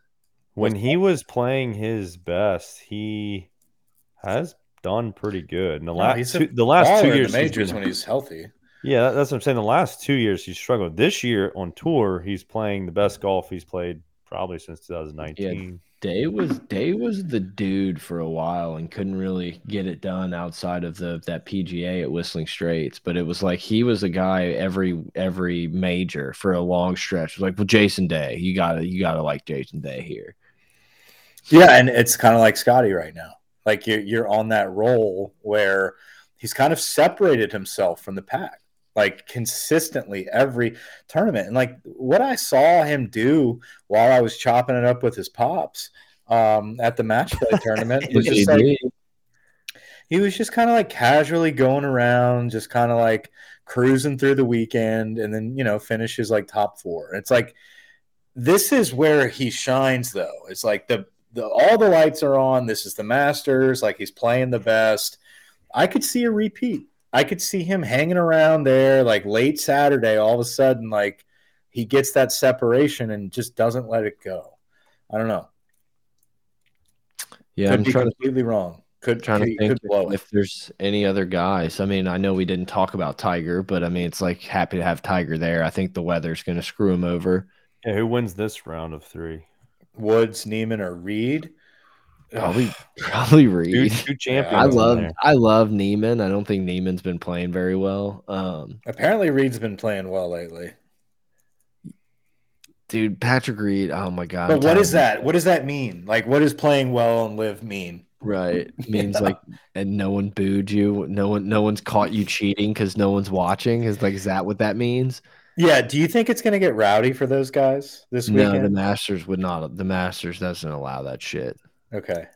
when he was playing his best, he has done pretty good. In the last two, the last two years, majors been, when he's healthy. Yeah, that's what I'm saying. The last two years he's struggled. This year on tour, he's playing the best golf he's played probably since 2019. Day was Day was the dude for a while and couldn't really get it done outside of the that PGA at Whistling Straits. But it was like he was a guy every every major for a long stretch. It was like, well, Jason Day, you gotta you gotta like Jason Day here. Yeah, and it's kind of like Scotty right now. Like you're you're on that roll where he's kind of separated himself from the pack like consistently every tournament. And like what I saw him do while I was chopping it up with his pops um, at the match play tournament was just like he was just kind of like casually going around, just kind of like cruising through the weekend, and then you know finishes like top four. It's like this is where he shines, though. It's like the the all the lights are on. This is the Masters. Like he's playing the best. I could see a repeat. I could see him hanging around there like late Saturday. All of a sudden, like he gets that separation and just doesn't let it go. I don't know. Yeah, could I'm be completely to, wrong. Could trying to think if, if, there's any other guys. I mean, I know we didn't talk about Tiger, but I mean, it's like happy to have Tiger there. I think the weather's going to screw him over. Yeah, who wins this round of three? Woods, Niemann, or Reed? Probably, probably Reed. Two, two champions. I love, I love Niemann. I don't think Niemann's been playing very well. Um, apparently Reed's been playing well lately. Dude, Patrick Reed. Oh my god. But what is that? What does that mean? Like, what does playing well and LIV mean? Right. It means yeah. like, and no one booed you. No one, no one's caught you cheating because no one's watching. Is like, is that what that means? Yeah. Do you think it's going to get rowdy for those guys this weekend? No, the Masters would not. The Masters doesn't allow that shit. Okay.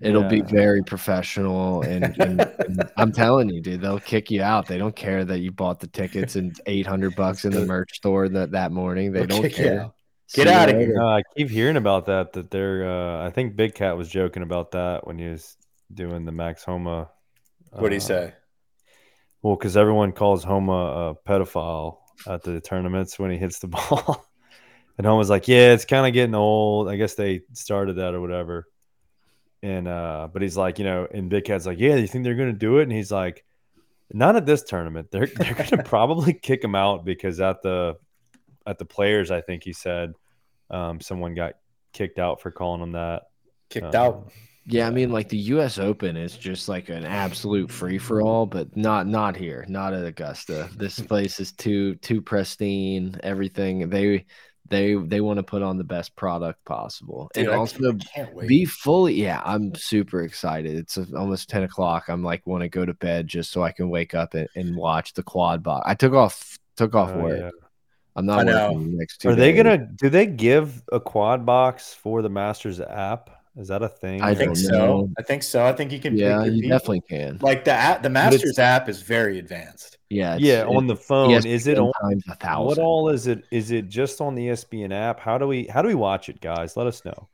It'll yeah. be very professional, and, and, and, I'm telling you, dude, they'll kick you out. They don't care that you bought the tickets and 800 bucks in the merch store that that morning. They don't care. Get See out of here! Uh, I keep hearing about that. That they're. Uh, I think Big Cat was joking about that when he was doing the Max Homa. What did he uh, say? Well, because everyone calls Homa a pedophile at the tournaments when he hits the ball, and Homa's like, "Yeah, it's kind of getting old. I guess they started that or whatever." And uh, but he's like, you know, and Big Cat's like, yeah, you think they're gonna do it? And he's like, not at this tournament. They're they're gonna probably kick him out because at the at the players, I think he said um, someone got kicked out for calling him that. kicked um, out. Yeah, I mean, like the U.S. Open is just like an absolute free for all, but not not here, not at Augusta. This place is too too pristine. Everything they they they want to put on the best product possible, Dude, and I also be fully. Yeah, I'm super excited. It's almost ten o'clock. I'm like want to go to bed just so I can wake up and, and watch the quad box. I took off took off oh, work. Yeah. I'm not working next two. Are days. they gonna? Do they give a quad box for the Masters app? Is that a thing? I think so. I think so. I think you can. Yeah, you people. definitely can. Like the app, the Masters app is very advanced. Yeah, yeah. On the phone, is it on a thousand? What all is it? Is it just on the ESPN app? How do we how do we watch it, guys? Let us know.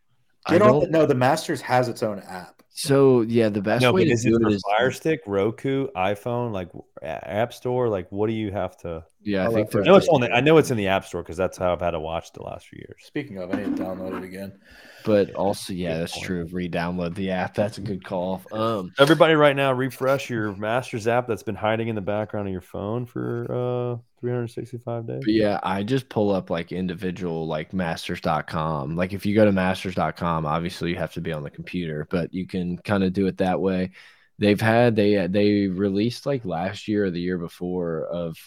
Get on. The, no, the Masters has its own app. So yeah, the best no, way to do it is Fire Stick, Roku, iPhone, like App Store. Like, what do you have to? Yeah, I think I know it's on. The, I know it's in the App Store because that's how I've had to watch the last few years. Speaking of, I need to download it again. But also, yeah, that's true. Re-download the app. That's a good call. Um, everybody, right now, refresh your Masters app that's been hiding in the background of your phone for uh 365 days. But yeah, I just pull up like individual like masters.com. Like if you go to masters.com, obviously you have to be on the computer, but you can kind of do it that way. They've had they they released like last year or the year before of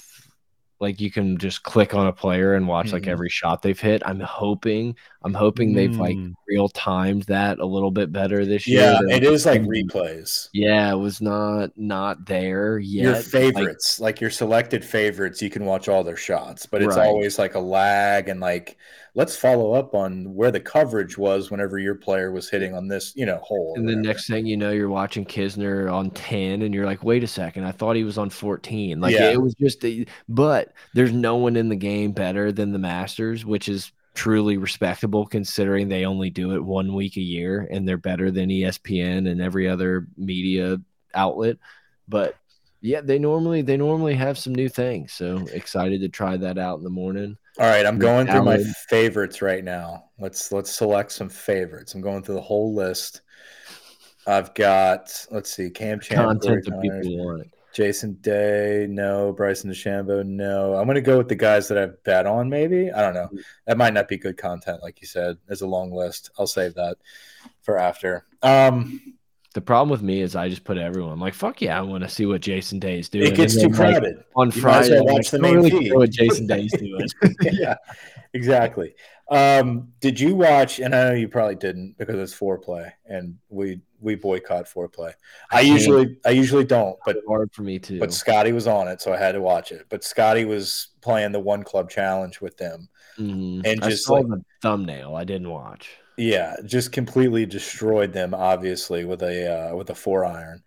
like you can just click on a player and watch like mm-hmm. every shot they've hit. I'm hoping, I'm hoping mm. they've like mm. real timed that a little bit better this year. Yeah, it is like replays. Yeah, it was not not there yet. Your favorites, like, like your selected favorites, you can watch all their shots, but it's right. always like a lag and like let's follow up on where the coverage was whenever your player was hitting on this, you know, hole. And the next thing you know, you're watching Kisner on 10 and you're like, wait a second, I thought he was on 14. Like yeah. it was just, a, but there's no one in the game better than the Masters, which is truly respectable considering they only do it one week a year and they're better than ESPN and every other media outlet. But yeah, they normally they normally have some new things. So excited to try that out in the morning. All right, I'm going through my favorites right now. Let's let's select some favorites. I'm going through the whole list. I've got let's see, Cam Champ, content that people want. Jason Day, no. Bryson DeChambeau, no. I'm gonna go with the guys that I've bet on. Maybe I don't know. That might not be good content, like you said. There's a long list. I'll save that for after. Um, the problem with me is I just put everyone I'm like fuck yeah I want to see what Jason Day is doing. It gets too crowded like, on you Friday. Well watch like, the main really feed. What Jason Day is doing. yeah, exactly. Um, did you watch? And I know you probably didn't because it's foreplay, and we we boycott foreplay. I, I usually I usually don't, but hard for me too. But Scotty was on it, so I had to watch it. But Scotty was playing the one club challenge with them, mm-hmm. and just like the thumbnail. I didn't watch. Yeah, just completely destroyed them. Obviously, with a uh, with a four iron,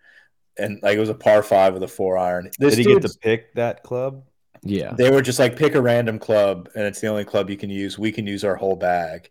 and like it was a par five with a four iron. This Did he get to pick that club? Yeah, they were just like pick a random club, and it's the only club you can use. We can use our whole bag,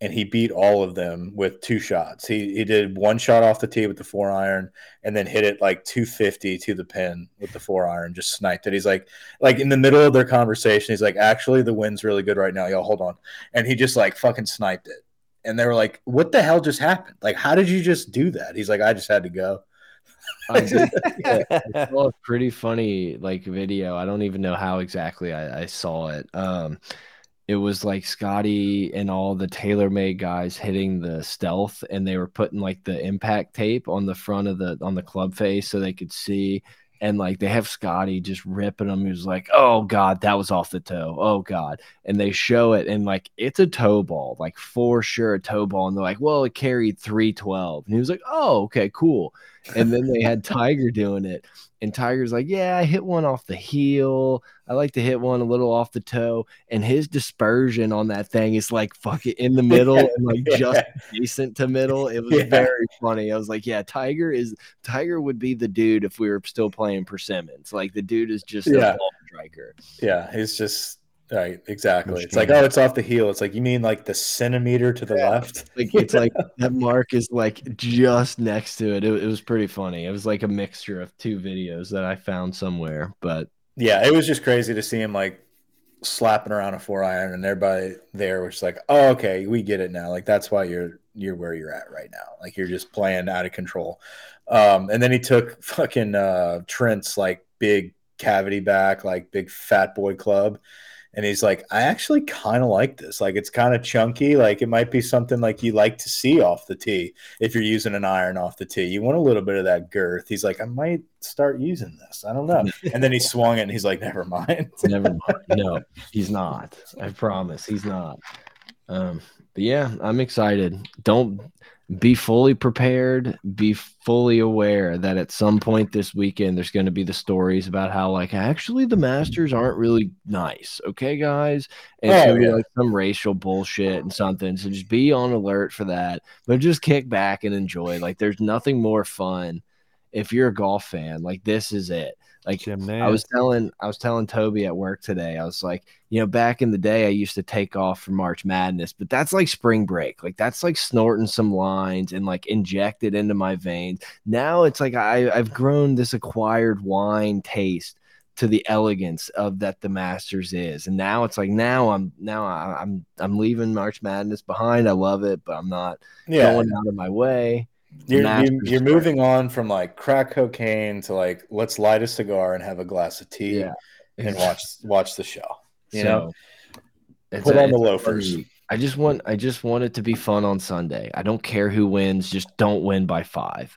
and he beat all of them with two shots. He he did one shot off the tee with the four iron, and then hit it like two fifty to the pin with the four iron. Just sniped it. He's like like in the middle of their conversation, he's like, actually, the wind's really good right now, y'all. Hold on, and he just like fucking sniped it and they were like, "What the hell just happened? Like, how did you just do that?" He's like, "I just had to go." I, yeah, I saw a pretty funny like video. I don't even know how exactly I, I saw it. Um, it was like Scotty and all the TaylorMade guys hitting the stealth, and they were putting like the impact tape on the front of the on the club face so they could see and like they have Scotty just ripping him. He was like, "Oh God, that was off the toe. Oh God!" And they show it, and like it's a toe ball, like for sure a toe ball. And they're like, "Well, it carried three twelve. And he was like, "Oh, okay, cool." And then they had Tiger doing it, and Tiger's like, "Yeah, I hit one off the heel. I like to hit one a little off the toe." And his dispersion on that thing is like fucking in the middle and like yeah. just adjacent to middle. It was yeah. very funny. I was like, "Yeah, Tiger is Tiger would be the dude if we were still playing persimmons. Like the dude is just yeah. a ball striker. Yeah, he's just Right, exactly. It's like, oh, it's off the heel. It's like you mean like the centimeter to the yeah. left. Like it's like that mark is like just next to it. it. It was pretty funny. It was like a mixture of two videos that I found somewhere. But yeah, it was just crazy to see him like slapping around a four iron and everybody there was like, oh, okay, we get it now. Like that's why you're you're where you're at right now. Like you're just playing out of control. Um, and then he took fucking uh Trent's like big cavity back, like big fat boy club and he's like, I actually kind of like this. Like it's kind of chunky. Like it might be something like you like to see off the tee if you're using an iron off the tee. You want a little bit of that girth. He's like, I might start using this. I don't know. And then he swung it and he's like, never mind. never mind. No, he's not. I promise he's not. Um, but yeah, I'm excited. Don't be fully prepared, be fully aware that at some point this weekend there's going to be the stories about how like actually the masters aren't really nice. Okay, guys. And oh, it's gonna yeah. be like some racial bullshit and something. So just be on alert for that. But just kick back and enjoy. Like there's nothing more fun if you're a golf fan. Like this is it. Like I was telling I was telling Toby at work today, I was like, you know, back in the day I used to take off for March Madness, but that's like spring break. Like that's like snorting some lines and like inject it into my veins. Now it's like I, I've grown this acquired wine taste to the elegance of that the Masters is. And now it's like now I'm now I'm I'm leaving March Madness behind. I love it, but I'm not yeah. going out of my way. You're, you're, you're moving on from like crack cocaine to like let's light a cigar and have a glass of tea yeah, and watch watch the show. You so, know, put a, on the loafers. I just want I just want it to be fun on Sunday. I don't care who wins, just don't win by five.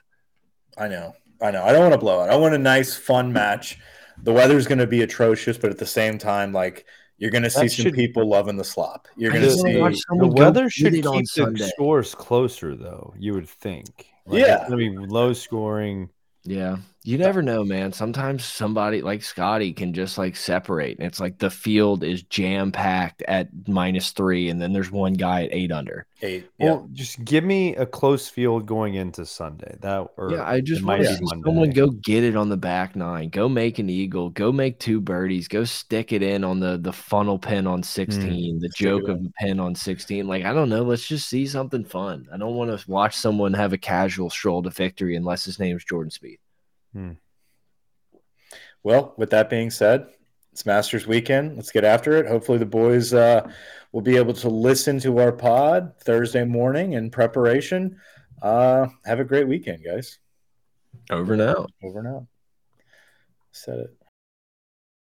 I know, I know. I don't want to blow it. I want a nice, fun match. The weather's going to be atrocious, but at the same time, like you're going to see some people loving the slop. You're going to see the weather should keep the Sunday. scores closer, though. You would think. Like, yeah, I mean, low scoring. Yeah. You never know, man. Sometimes somebody like Scotty can just like separate, and it's like the field is jam packed at minus three, and then there's one guy at eight under. Eight. Yeah. Well, just give me a close field going into Sunday. That or yeah, I just want to see someone go get it on the back nine, go make an eagle, go make two birdies, go stick it in on the the funnel pin on sixteen, mm, the joke of the pin on sixteen. Like I don't know, let's just see something fun. I don't want to watch someone have a casual stroll to victory unless his name is Jordan Spieth. Hmm. Well, with that being said, it's Masters weekend. Let's get after it. Hopefully, the boys uh, will be able to listen to our pod Thursday morning in preparation. Uh, have a great weekend, guys. Over now. Over now. Said it.